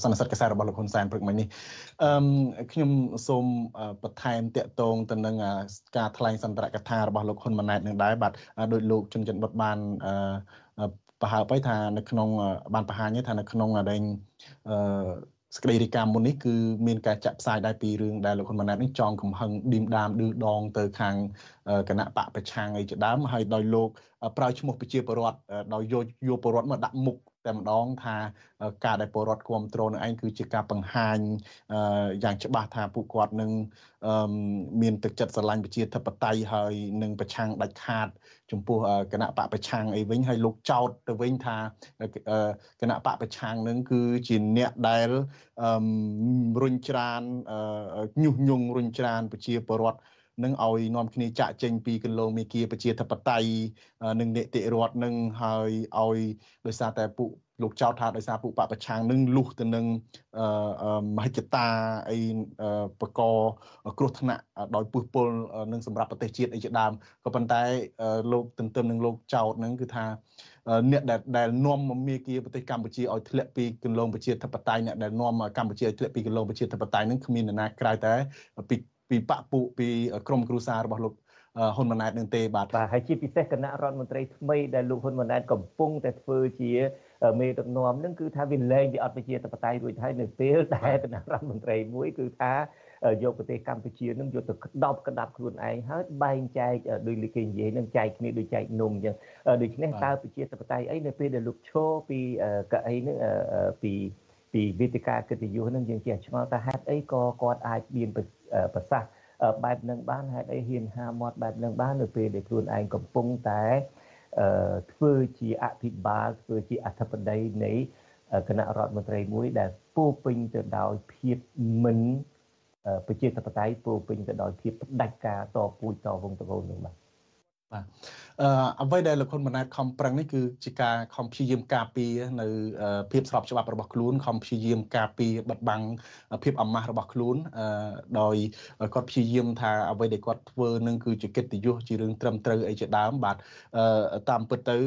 សន្និសីទកសែរបស់លោកហ៊ុនសែនព្រឹកមិញនេះអឺខ្ញុំសូមបន្ថែមតាក់ទងទៅនឹងការថ្លែងសន្ទរកថារបស់លោកហ៊ុនម៉ាណែតនឹងដែរបាទដោយលោកជំនាញបុតបានប្រហើបទៅថានៅក្នុងបានបង្ហាញថានៅក្នុងដែងអឺ សក្តីរីកាមុននេះគឺមានការចាក់ផ្សាយដែរពីរឿងដែលលោកហ៊ុនម៉ាណែតនេះចងកំហឹងឌីមដាមឌឺដងទៅខាងគណៈបកប្រឆាំងអីជាដើមហើយដោយលោកប្រើឈ្មោះប្រជាពលរដ្ឋដោយយកយកពលរដ្ឋមកដាក់មុខ តែម្ដងថាការដែលពលរដ្ឋគ្រប់គ្រងនឹងឯងគឺជាការបង្ហាញយ៉ាងច្បាស់ថាពួកគាត់នឹងមានទឹកចិត្តស្រឡាញ់ប្រជាធិបតេយ្យហើយនឹងប្រឆាំងដាច់ខាត ចំពោះគណៈបកប្រឆាំងអីវិញហើយលោកចោតទៅវិញថាគណៈបកប្រឆាំងនឹងគឺជាអ្នកដែលរុញច្រានញុះញង់រុញច្រានប្រជាពលរដ្ឋ នឹងឲ្យនាំគ្នាចាក់ចេញពីគន្លងមេគាប្រជាធិបតេយ្យនិងនីតិរដ្ឋនឹងហើយឲ្យដោយសារតែពួកលោកចោទថាដោយសារពួកបពប្រឆាំងនឹងលុះទៅនឹងមហិច្ឆតាអីបកគ្រោះថ្នាក់ដោយពុះពុលនឹងសម្រាប់ប្រទេសជាតិអីជាដើមក៏ប៉ុន្តែលោកទន្ទឹមនឹងលោកចោទនឹងគឺថាអ្នកដែលដែលនាំមាគ៌ាប្រទេសកម្ពុជាឲ្យធ្លាក់ពីគន្លងប្រជាធិបតេយ្យអ្នកដែលនាំកម្ពុជាឲ្យធ្លាក់ពីគន្លងប្រជាធិបតេយ្យនឹងគ្មាននរណាក្រៅតែពី ពីបពពួកពីក្រមគ្រួសាររបស់លោកហ៊ុនម៉ាណែតនឹងទេបាទបាទហើយជាពិសេសគណៈរដ្ឋមន្ត្រីថ្មីដែលលោកហ៊ុនម៉ាណែតកំពុងតែធ្វើជាមេដឹកនាំនឹងគឺថាវាលែងវាអត់ប្រជាធិបតេយ្យរួចហើយនៅពេលដែលគណៈរដ្ឋមន្ត្រីមួយគឺថាយកប្រទេសកម្ពុជានឹងយកទៅក្តោបក្តាប់ខ្លួនឯងហើយបែងចែកដោយលីគេនិយាយនឹងចែកគ្នាដូចចែកនំអញ្ចឹងដូច្នេះតើប្រជាធិបតេយ្យអីនៅពេលដែលលោកឈរពីកៅអីនឹងពីពីវេទិកាកិត្តិយសនឹងយើងចេះឆ្ងល់ថាហេតុអីក៏គាត់អាចមាន ប្រសាសន៍បែបនឹងបានហេតុអីហ៊ានហាមាត់បែបនឹងបាននៅពេលដែលខ្លួនឯងកំពុងតែធ្វើជាអភិបាលធ្វើជាអធិបតីនៃគណៈរដ្ឋមន្ត្រីមួយដែលពោពេញទៅដោយភាពមិនប្រជាធិបតេយ្យពោពេញទៅដោយភាពផ្ដាច់ការតពូជតវងតកូលនឹងបាទ បាទអឺអ្វីដែលលោកហ៊ុនម៉ាណែតខំប្រឹងនេះគឺជាការខំព្យាយាមការពារនៅភាពស្របច្បាប់របស់ខ្លួនខំព្យាយាមការពារបិទបាំងភាពអាម៉ាស់របស់ខ្លួនអឺដោយគាត់ព្យាយាមថាអ្វីដែលគាត់ធ្វើនឹងគឺជាកិត្តិយសជារឿងត្រឹមត្រូវអីជាដើមបាទអឺតាមពិតទៅ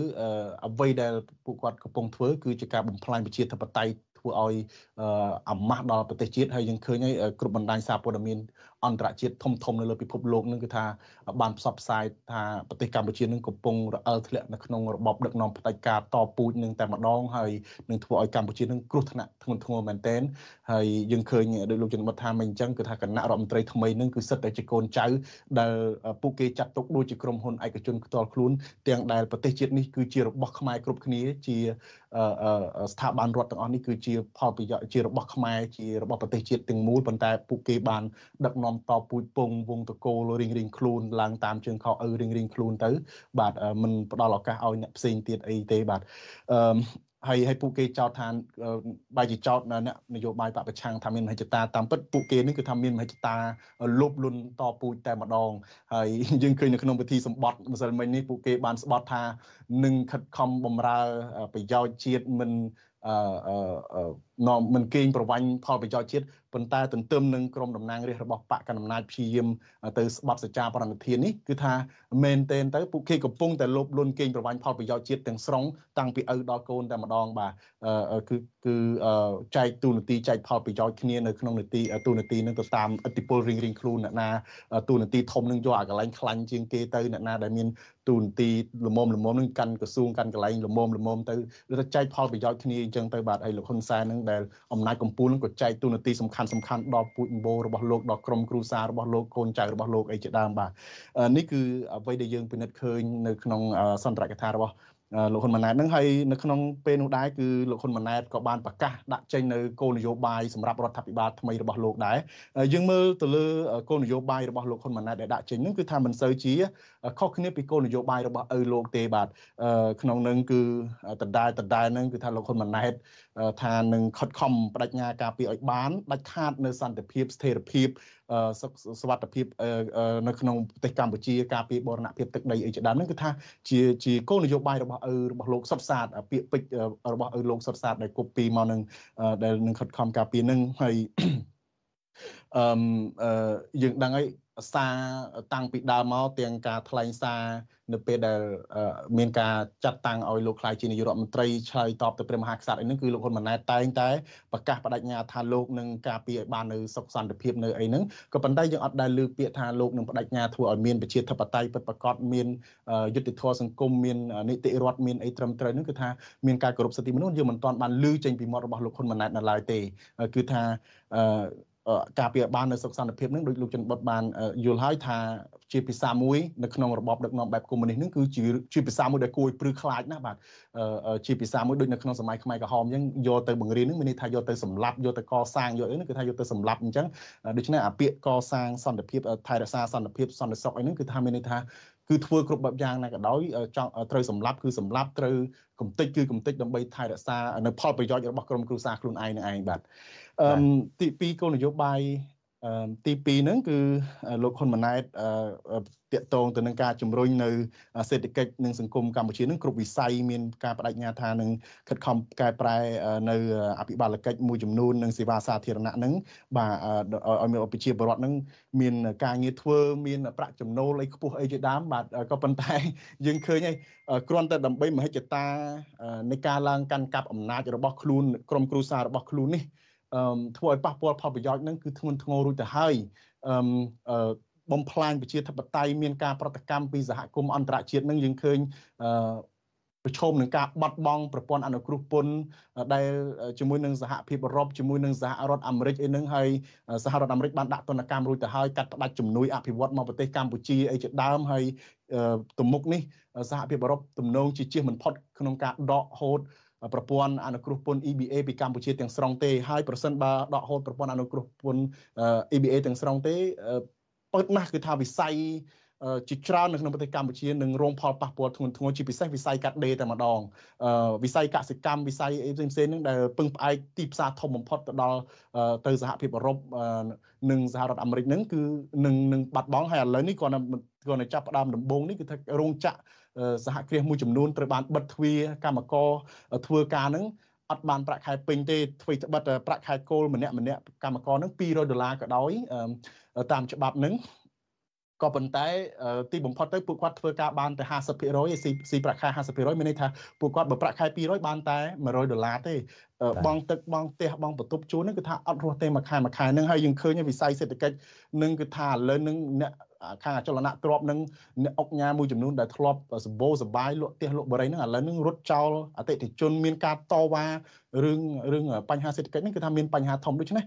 អ្វីដែលពួកគាត់កំពុងធ្វើគឺជាការបំផ្លាញប្រជាធិបតេយ្យធ្វើឲ្យអាម៉ាស់ដល់ប្រទេសជាតិហើយយើងឃើញហើយគ្រប់បណ្ដាញសារព័ត៌មាន អន្តរជាតិធំធំនៅលើពិភពលោកនឹងគឺថាបានផ្សព្វផ្សាយថាប្រទេសកម្ពុជានឹងកំពុងរអិលធ្លាក់នៅក្នុងរបបដឹកនាំផ្ដាច់ការតពូជនឹងតែម្ដងហើយនឹងធ្វើឲ្យកម្ពុជានឹងគ្រោះថ្នាក់ធ្ងន់ធ្ងរមែនទែនហើយយើងឃើញដោយលោកជនបတ်ថាមិនអញ្ចឹងគឺថាគណៈរដ្ឋមន្ត្រីថ្មីនឹងគឺសិតតែជាកូនចៅដែលពួកគេចាត់ទុកដូចជាក្រុមហ៊ុនឯកជនផ្ទាល់ខ្លួនទាំងដែលប្រទេសជាតិនេះគឺជារបស់ខ្មែរគ្រប់គ្នាជា ស្ថាប័នរដ្ឋទាំងអស់នេះគឺជាផលប្រយោជន៍ជារបស់ខ្មែរជារបស់ប្រទេសជាតិទាំងមូលប៉ុន្តែពួកគេបានដឹកនាំតពូជពងវងតកូលរៀងរៀងខ្លួនឡើងតាមជើងខោឪរៀងរៀងខ្លួនទៅ បាទมันផ្ដល់ឱកាសឲ្យអ្នកផ្សេងទៀតអីទេបាទអឺ ហើយហើយពួកគេចោទថាបាយជាចោទអ្នកនយោបាយបពប្រឆាំងថាមានមហិច្ឆតាតាមពិតពួកគេនេះគឺថាមានមហិច្ឆតាលោភលន់តពូជតែម្ដងហើយយើងឃើញនៅក្នុងពិធីសម្បត្តិម្សិលមិញនេះពួកគេបានស្បត់ថានឹងខិតខំបំរើប្រយោជន៍ជាតិមិនអឺនាំមិនកេងប្រវាញ់ផលប្រយោជន៍ជាតិប៉ុន្តែទន្ទឹមនឹងក្រមតំណាងរាស្ត្ររបស់បកកណ្ដាលអំណាចព្យាយាមទៅស្បត់សច្ចាបរណធាននេះគឺថាមែនទែនទៅពួកគេកំពុងតែលោភលន់កេងប្រវាញ់ផលប្រយោជន៍ជាតិទាំងស្រុងតាំងពីឪដល់កូនតែម្ដងបាទគឺគឺចែកទូនាទីចែកផលប្រយោជន៍គ្នានៅក្នុងនាទីទូនាទីនឹងទៅតាមអតិពលរៀងរៀងខ្លួនអ្នកណាទូនាទីធំនឹងយកអាកន្លែងខ្លាញ់ជាងគេទៅអ្នកណាដែលមានទូនាទីលមមលមមនឹងកាន់ក្រសួងកាន់កន្លែងលមមលមមទៅឬទៅចែកផលប្រយោជន៍គ្នាអញ្ចឹងទៅបាទហើយលោកហ៊ុនសែននឹងដែលអំណាចកម្ពុជានឹងក៏ចែកទូនាទីសំខាន់សំខាន់ដល់ពូជអម្បូររបស់លោកដល់ក្រុមគ្រួសាររបស់លោកកូនចៅរបស់លោកអីជាដើមបាទនេះគឺអ្វីដែលយើងពិនិត្យឃើញនៅក្នុងសន្ទរកថារបស់លោកហ៊ុនម៉ាណែតនឹងហើយនៅក្នុងពេលនោះដែរគឺលោកហ៊ុនម៉ាណែតក៏បានប្រកាសដាក់ចេញនៅគោលនយោបាយសម្រាប់រដ្ឋាភិបាលថ្មីរបស់លោកដែរយើងមើលទៅលើគោលនយោបាយរបស់លោកហ៊ុនម៉ាណែតដែលដាក់ចេញនឹងគឺថាមិនសូវជាខុសគ្នាពីគោលនយោបាយរបស់ឪលោកទេបាទក្នុងនឹងគឺដដែលដដែលនឹងគឺថាលោកហ៊ុនម៉ាណែត ថានឹងខិតខំបដិញ្ញាការពារឲ្យបានដាច់ខាតនៅសន្តិភាពស្ថិរភាពសុខសុវត្ថិភាពនៅក្នុងប្រទេសកម្ពុជាការពារបរណភាពទឹកដីអីជាដើមហ្នឹងគឺថាជាជាគោលនយោបាយរបស់ឪរបស់លោកសុតសាទពាក្យពេចន៍របស់ឪលោកសុតសាទដែលគប់ពីមកនឹងដែលនឹងខិតខំការពារហ្នឹងហើយអឺយើងដឹងហើយ សារតាំងពីដើមមកទាំងការថ្លែងសារនៅពេលដែលមានការចាត់តាំងឲ្យលោកខ្លាយជានាយករដ្ឋមន្ត្រីឆ្លើយតបទៅព្រះមហាក្សត្រអីហ្នឹងគឺលោកហ៊ុនម៉ាណែតតែងតែប្រកាសបដិញ្ញាថាលោកនឹងការពារឲ្យបាននៅសុខសន្តិភាពនៅអីហ្នឹងក៏ប៉ុន្តែយើងអត់ដែលលើពាក្យថាលោកនឹងបដិញ្ញាធ្វើឲ្យមានប្រជាធិបតេយ្យពិតប្រាកដមានយុត្តិធម៌សង្គមមាននីតិរដ្ឋមានអីត្រឹមត្រូវហ្នឹងគឺថាមានការគោរពសិទ្ធិមនុស្សយើងមិនទាន់បានលើចេញពីមាត់របស់លោកហ៊ុនម៉ាណែតនៅឡើយទេគឺថា ការពារបាននៅសុខសន្តិភាពនឹងដូចលោកចន្ទបុតបានយល់ហើយថាជាភាសាមួយនៅក្នុងរបបដឹកនាំបែបកុម្មុយនីសនឹងគឺជាជាភាសាមួយដែលគួរឲ្យព្រឺខ្លាចណាស់បាទជាភាសាមួយដូចនៅក្នុងសម័យខ្មែរក្រហមអញ្ចឹងយកទៅបង្រៀននឹងមានន័យថាយកទៅសម្លាប់យកទៅកសាងយកអីហ្នឹងគឺថាយកទៅសម្លាប់អញ្ចឹងដូច្នេះអាពាក្យកសាងសន្តិភាពថែរក្សាសន្តិភាពសន្តិសុខអីហ្នឹងគឺថាមានន័យថាគឺធ្វើគ្រប់បែបយ៉ាងណាក៏ដោយចង់ត្រូវសម្លាប់គឺសម្លាប់ត្រូវកំតិចគឺកំតិចដើម្បីថែរក្សានៅផលប្រយោជន៍របស់ក្រុមគ្រួសារខ្លួនឯងនឹងឯងបាទ អឺទី2គោលនយោបាយទី2ហ្នឹងគឺលោកហ៊ុនម៉ាណែតតាក់ទងទៅនឹងការជំរុញនៅសេដ្ឋកិច្ចនិងសង្គមកម្ពុជានឹងគ្រប់វិស័យមានការបដិញ្ញាថានឹងខិតខំកែប្រែនៅអភិបាលកិច្ចមួយចំនួននិងសេវាសាធារណៈនឹងបាទឲ្យមានប្រជាពលរដ្ឋនឹងមានការងារធ្វើមានប្រាក់ចំណូលអីខ្ពស់អីជាដើមបាទក៏ប៉ុន្តែយើងឃើញហើយគ្រាន់តែដើម្បីមហិច្ឆតានៃការឡើងកាន់កាប់អំណាចរបស់ខ្លួនក្រុមគ្រួសាររបស់ខ្លួននេះ ធ្វើឲ្យប៉ះពាល់ផលប្រយោជន៍នឹងគឺធ្ងន់ធ្ងររួចទៅហើយអឺបំផ្លាញប្រជាធិបតេយ្យមានការប្រតិកម្មពីសហគមន៍អន្តរជាតិនឹងយើងឃើញអឺប្រឈមនឹងការបាត់បង់ប្រព័ន្ធអនុគ្រោះពន្ធដែលជាមួយនឹងសហភាពអឺរ៉ុបជាមួយនឹងសហរដ្ឋអាមេរិកអីហ្នឹងហើយសហរដ្ឋអាមេរិកបានដាក់ទណ្ឌកម្មរួចទៅហើយកាត់ផ្តាច់ជំនួយអភិវឌ្ឍមកប្រទេសកម្ពុជាអីជាដើមហើយទំមុខនេះសហភាពអឺរ៉ុបទំនងជាជៀសមិនផុតក្នុងការដកហូត ប្រព័ន្ធអនុគ្រោះពន្ធ EBA ពីកម្ពុជាទាំងស្រុងទេហើយប្រសិនបើដកហូតប្រព័ន្ធអនុគ្រោះពន្ធ EBA ទាំងស្រុងទេពិតណាស់គឺថាវិស័យជាច្រើននៅក្នុងប្រទេសកម្ពុជានឹងរងផលប៉ះពាល់ធ្ងន់ធ្ងរជាពិសេសវិស័យកាត់ដេរតែម្ដងវិស័យកសិកម្មវិស័យអីផ្សេងផ្សេងហ្នឹងដែលពឹងផ្អែកទីផ្សារធំបំផុតទៅដល់ទៅសហភាពអឺរ៉ុបនិងសហរដ្ឋអាមេរិកហ្នឹងគឺនឹងនឹងបាត់បង់ហើយឥឡូវនេះគាត់ គាត់នៅចាប់ផ្ដើមដំបូងនេះគឺថារោងចក្រសហគ្រាសមួយចំនួនត្រូវបានបិទទ្វារកម្មករធ្វើការហ្នឹងអត់បានប្រាក់ខែពេញទេធ្វើត្បិតប្រាក់ខែគោលម្នាក់ម្នាក់កម្មករហ្នឹង200ដុល្លារក៏ដោយតាមច្បាប់ហ្នឹងក៏ប៉ុន្តែទីបំផុតទៅពួកគាត់ធ្វើការបានតែ50%ឯស៊ីស៊ីប្រាក់ខែ50%មានន័យថាពួកគាត់បើប្រាក់ខែ200បានតែ100ដុល្លារទេបងទឹកបងផ្ទះបងបន្ទប់ជួលហ្នឹងគឺថាអត់រស់ទេមួយខែមួយខែហ្នឹងហើយយើងឃើញវិស័យសេដ្ឋកិច្ចនឹងគឺថាឥឡូវហ្នឹងអ្នក ខាងអចលនៈទ្របនឹងអ្នកអុកញ៉ាមួយចំនួនដែលធ្លាប់សម្បូរសបាយលក់ផ្ទះលក់បរិយហ្នឹងឥឡូវហ្នឹងរត់ចោលអតិថិជនមានការតវ៉ារឿងរឿងបញ្ហាសេដ្ឋកិច្ចហ្នឹងគឺថាមានបញ្ហាធំដូច្នេះ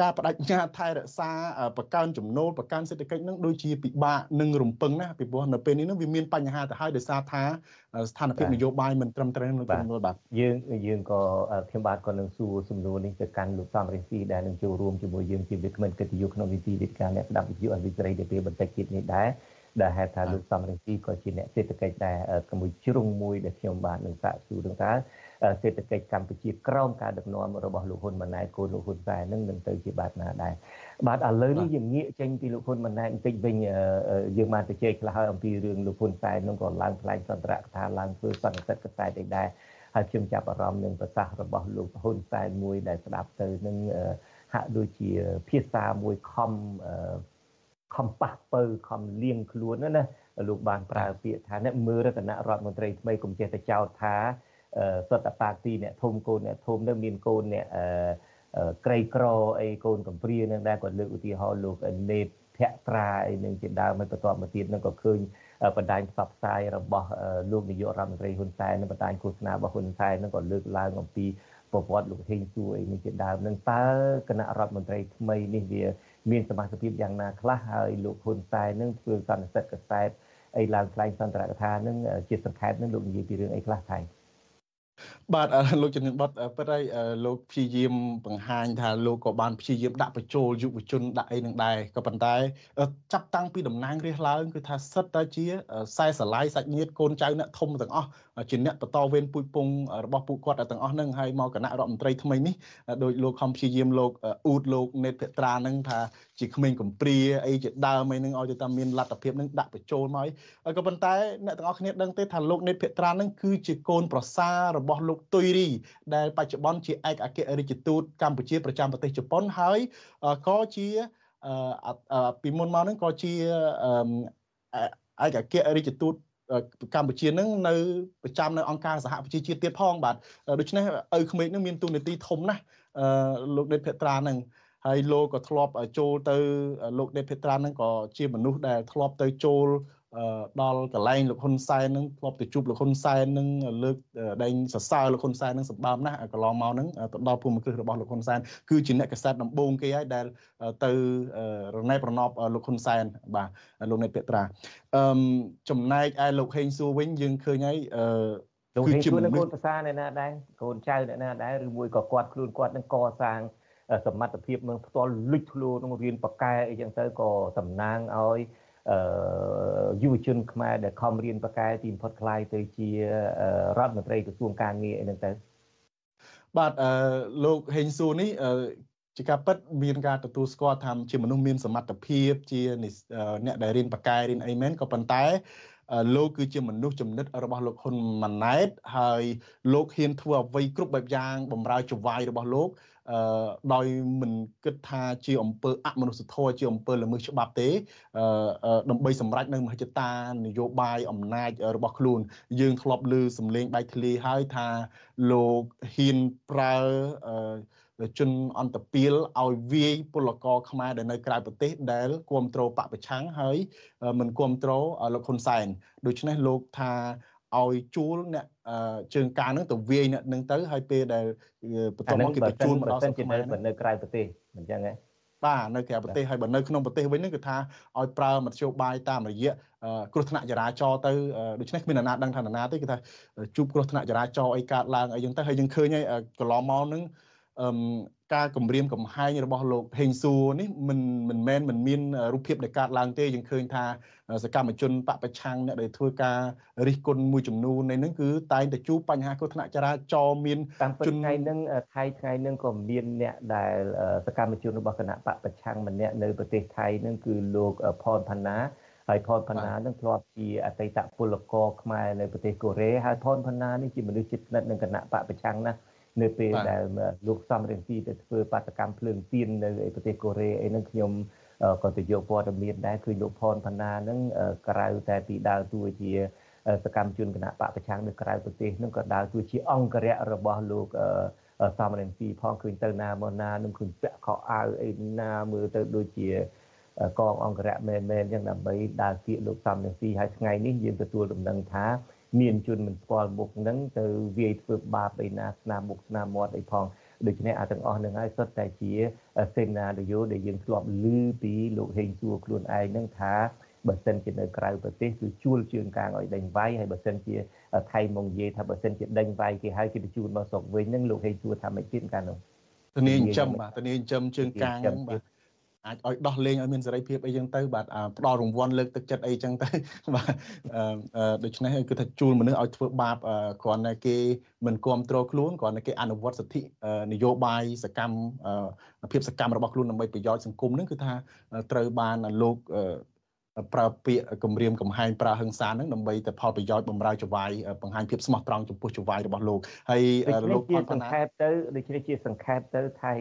ការបដិញ្ញាថែរក្សាបង្កើនចំណូលបង្កើនសេដ្ឋកិច្ចហ្នឹងដូចជាពិបាកនឹងរំពឹងណាពីព្រោះនៅពេលនេះហ្នឹងវាមានបញ្ហាទៅហើយដោយសារថាស្ថានភាពនយោបាយមិនត្រឹមត្រូវនៅក្នុងបាទយើងយើងក៏ខ្ញុំបាទក៏នឹងសួរសំណួរនេះទៅកាន់លោកសំរិទ្ធីដែលនឹងចូលរួមជាមួយយើងជាវិក្កាមកិត្តិយសក្នុងនីតិវិទ្យាអ្នកស្ដាប់វិទ្យុអវិសេរីទៅពេលបន្តិចទៀតនេះដែរដែលហេតុថាលោកសំរិទ្ធីក៏ជាអ្នកសេដ្ឋកិច្ចដែរជាមួយជ្រុងមួយដែលខ្ញុំបាទនឹងសាកសួរនឹងថា សេដ្ឋកិច្ចកម្ពុជាក្រោមការដឹកនាំរបស់លោកហ៊ុនម៉ាណែតកូនលោកហ៊ុនសែននឹងនឹងទៅជាបាត់ណាដែរបាទឥឡូវនេះយើងងាកចេញពីលោកហ៊ុនម៉ាណែតបន្តិចវិញយើងបានទៅជែកខ្លះហើយអំពីរឿងលោកហ៊ុនសែននឹងក៏ឡើងថ្លែងសន្ទរកថាឡើងធ្វើសន្និសីទកតែអីដែរហើយខ្ញុំចាប់អារម្មណ៍នឹងប្រសាសន៍របស់លោកហ៊ុនសែនមួយដែលស្ដាប់ទៅនឹងហាក់ដូចជាភាសាមួយខំខំប៉ះពៅខំលៀងខ្លួនណាណាលោកបានប្រើពាក្យថាអ្នកមើលរតនរដ្ឋមន្ត្រីថ្មីកុំចេះតែចោទថា សុទ្ធតែបាទីអ្នកធំកូនអ្នកធំនឹងមានកូនអ្នកក្រីក្រអីកូនកំព្រានឹងដែរគាត់លើកឧទាហរណ៍លោកនេតភក្ត្រាអីនឹងជាដើមហើយបន្ទាប់មកទៀតនឹងក៏ឃើញបណ្ដាញផ្សព្វផ្សាយរបស់លោកនាយករដ្ឋមន្ត្រីហ៊ុនសែននិងបណ្ដាញឃោសនារបស់ហ៊ុនសែននឹងក៏លើកឡើងអំពីប្រវត្តិលោកហេងសួរអីនេះជាដើមនឹងតើគណៈរដ្ឋមន្ត្រីថ្មីនេះវាមានសមាជិកភាពយ៉ាងណាខ្លះហើយលោកហ៊ុនសែននឹងធ្វើសន្និសីទកសែតអីឡើងថ្លែងសន្ទរកថានឹងជាសង្ខេបនឹងលោកនិយាយពីរឿងអីខ្លះថៃ បាទលោកជំនាញបតពិតហើយលោកព្យាយាមបង្ហាញថាលោកក៏បានព្យាយាមដាក់បញ្ចូលយុវជនដាក់អីនឹងដែរក៏ប៉ុន្តែចាប់តាំងពីតំណាងរាស្ត្រឡើងគឺថាសិតតែជាខ្សែស្រឡាយសាច់ញាតិកូនចៅអ្នកធំទាំងអស់ជាអ្នកបន្តវេនពូជពងរបស់ពួកគាត់ទាំងអស់នឹងហើយមកគណៈរដ្ឋមន្ត្រីថ្មីនេះដោយលោកខំព្យាយាមលោកអ៊ូតលោកនេតភត្រានឹងថា ជាក្មេងកំព្រាអីជាដើមអីនឹងឲ្យទៅតាមមានលទ្ធភាពនឹងដាក់បញ្ចូលមកហើយក៏ប៉ុន្តែអ្នកទាំងអស់គ្នាដឹងទេថាលោកនេតភត្រានឹងគឺជាកូនប្រសាររបស់លោកទុយរីដែលបច្ចុប្បន្នជាឯកអគ្គរដ្ឋទូតកម្ពុជាប្រចាំប្រទេសជប៉ុនហើយក៏ជាអឺពីមុនមកហ្នឹងក៏ជាឯកអគ្គរាជទូតកម្ពុជានឹងនៅប្រចាំនៅអង្គការសហប្រជាជាតិទៀតផងបាទដូច្នេះឪក្មេកនឹងមានទូនាទីធំណាស់លោកដេតភេត្រានឹង ហើយលោកក៏ធ្លាប់ចូលទៅលោកដេតភេត្រានឹងក៏ជាមនុស្សដែលធ្លាប់ទៅចូលដល់កន្លែងលោកហ៊ុនសែននឹងធ្លាប់ទៅជួបលោកហ៊ុនសែននឹងលើកដែងសរសើរលោកហ៊ុនសែននឹងសម្បើមណាស់កន្លងមកនឹងទៅដល់ភូមិគ្រឹះរបស់លោកហ៊ុនសែនគឺជាអ្នកកសែតដំបូងគេហើយដែលទៅរណែប្រណប់លោកហ៊ុនសែនបាទលោកនេតពេត្រាអឺចំណែកឯលោកហេងសួរវិញយើងឃើញហើយអឺលោកហេងសួរនឹងកូនប្រសាអ្នកណាដែរកូនចៅអ្នកណាដែរឬមួយក៏គាត់ខ្លួនគាត់នឹងកសាង សមត្ថភាពនឹងផ្ទាល់លុចធ្លូនឹងរៀនបកកែអីចឹងទៅក៏តំណាងឲ្យយុវជនខ្មែរដែលខំរៀនបកែទីបំផុតខ្លាយទៅជារដ្ឋមន្ត្រីក្រសួងការងារអីហ្នឹងទៅបាទលោកហេងស៊ូនេះជាការពិតមានការទទួលស្គាល់ថាជាមនុស្សមានសមត្ថភាពជាអ្នកដែលរៀនបកែរៀនអីមែនក៏ប៉ុន្តែលោកគឺជាមនុស្សចំណិតរបស់លោកហ៊ុនម៉ាណែតហើយលោកហ៊ានធ្វើអ្វីគ្រប់បែបយ៉ាងបំរើចវាយរបស់លោក អឺដោយមិនគិតថាជាអំពើអមនុស្សធម៌ជាអំពើល្មើសច្បាប់ទេអឺដើម្បីសម្រេចនៅមហិច្ឆតានយោបាយអំណាចរបស់ខ្លួន យើងធ្លាប់លើសម្លេងបែកធ្លាយហើយថាលោកហ៊ានប្រើអឺជនអន្តពាលឲ្យវាយពលករខ្មែរដែលនៅក្រៅប្រទេសដែលគ្រប់គ្រងបពប្រឆាំងហើយមិនគ្រប់គ្រងលោកហ៊ុនសែនដូច្នេះលោកថា ឲ្យជួលអ្នកជើងការនឹងទៅវាយអ្នកនឹងទៅហើយពេលដែលបន្ទាប់មកគេបញ្ជូនមកដល់ស្រុកខ្មែរនៅក្រៅប្រទេសអញ្ចឹងហ៎បាទនៅក្រៅប្រទេសហើយបើនៅក្នុងប្រទេសវិញហ្នឹងគឺថាឲ្យប្រើមធ្យោបាយតាមរយៈគ្រោះថ្នាក់ចរាចរណ៍ទៅដូច្នេះគ្មានអ្នកណាដឹងថាអ្នកណាទេគឺថាជួបគ្រោះថ្នាក់ចរាចរណ៍អីកើតឡើងអីចឹងទៅហើយយើងឃើញហើយកន្លងមកហ្នឹង អឺការគម្រាមកំហែងរបស់លោកហេងសួរនេះមិនមិនមែនមិនមានរូបភាពដែលកើតឡើងទេយើងឃើញថាសកម្មជនបពប្រឆាំងអ្នកដែលធ្វើការរិះគន់មួយចំនួននៃហ្នឹងគឺតែងតែជួបបញ្ហាគ្រោះថ្នាក់ចរាចរណ៍មានជនថ្ងៃហ្នឹងថៃថ្ងៃហ្នឹងក៏មានអ្នកដែលសកម្មជនរបស់គណៈបពប្រឆាំងម្នាក់នៅប្រទេសថៃហ្នឹងគឺលោកផនផាណាហើយផនផាណានឹងធ្លាប់ជាអតីតពលករខ្មែរនៅប្រទេសកូរ៉េហើយផនផាណានេះជាមនុស្សជិតស្និទ្ធនឹងគណៈបពប្រឆាំងណា នៅពេលដែលលោកសំរងស៊ីទៅធ្វើបាតកម្មភ្លើងទៀននៅប្រទេសកូរ៉េអីហ្នឹងខ្ញុំក៏ទៅយកព័ត៌មានដែរគឺលោកផនផាណាហ្នឹងក្រៅតែពីដើរតួជាសកម្មជនគណៈបកប្រឆាំងនៅក្រៅប្រទេសហ្នឹងក៏ដើរតួជាអង្គរៈរបស់លោកសំរងស៊ីផងឃើញទៅណាមកណានឹងឃើញពាក់ខោអាវអីណាមើលទៅដូចជាកងអង្គរៈមែនមែនអញ្ចឹងដើម្បីដើរគៀកលោកសំរងស៊ីហើយថ្ងៃនេះយើងទទួលដំណឹងថា មានជនមិនស្គាល់មុខហ្នឹងទៅវាយធ្វើបាបឯណាស្នាមមុខស្នាមមាត់អីផងដូច្នេះអាទាំងអស់នឹងហើយសុទ្ធតែជាសេណារីយ៉ូដែលយើងធ្លាប់ឮពីលោកហេងសួរខ្លួនឯងហ្នឹងថាបើសិនជានៅក្រៅប្រទេសគឺជួលជើងកាងឲ្យដេញវាយហើយបើសិនជាថៃមកនិយាយថាបើសិនជាដេញវាយគេហើយគេទៅជួលមកស្រុកវិញហ្នឹងលោកហេងសួរថាមិនទៀតកាលនោះធានាចិញ្ចឹមបាទធានាចិញ្ចឹមជើងកាងហ្នឹងបាទ អាចឲ្យដោះលែងឲ្យមានសេរីភាពអីចឹងទៅបាទផ្ដល់រង្វាន់លើកទឹកចិត្តអីចឹងទៅបាទដូច្នេះគឺថាជួលមនុស្សឲ្យធ្វើបាបគ្រាន់តែគេមិនគ្រប់គ្រងខ្លួនគ្រាន់តែគេអនុវត្តសិទ្ធិនយោបាយសកម្មភាពសកម្មរបស់ខ្លួនដើម្បីប្រយោជន៍សង្គមហ្នឹងគឺថាត្រូវបានលោកប្រើពាក្យគម្រាមកំហែងប្រើហិង្សាហ្នឹងដើម្បីតែផលប្រយោជន៍បំរើចវាយបង្ហាញភាពស្មោះត្រង់ចំពោះចវាយរបស់លោកហើយលោកជាសង្ខេបទៅដូចនេះជាសង្ខេបទៅថៃ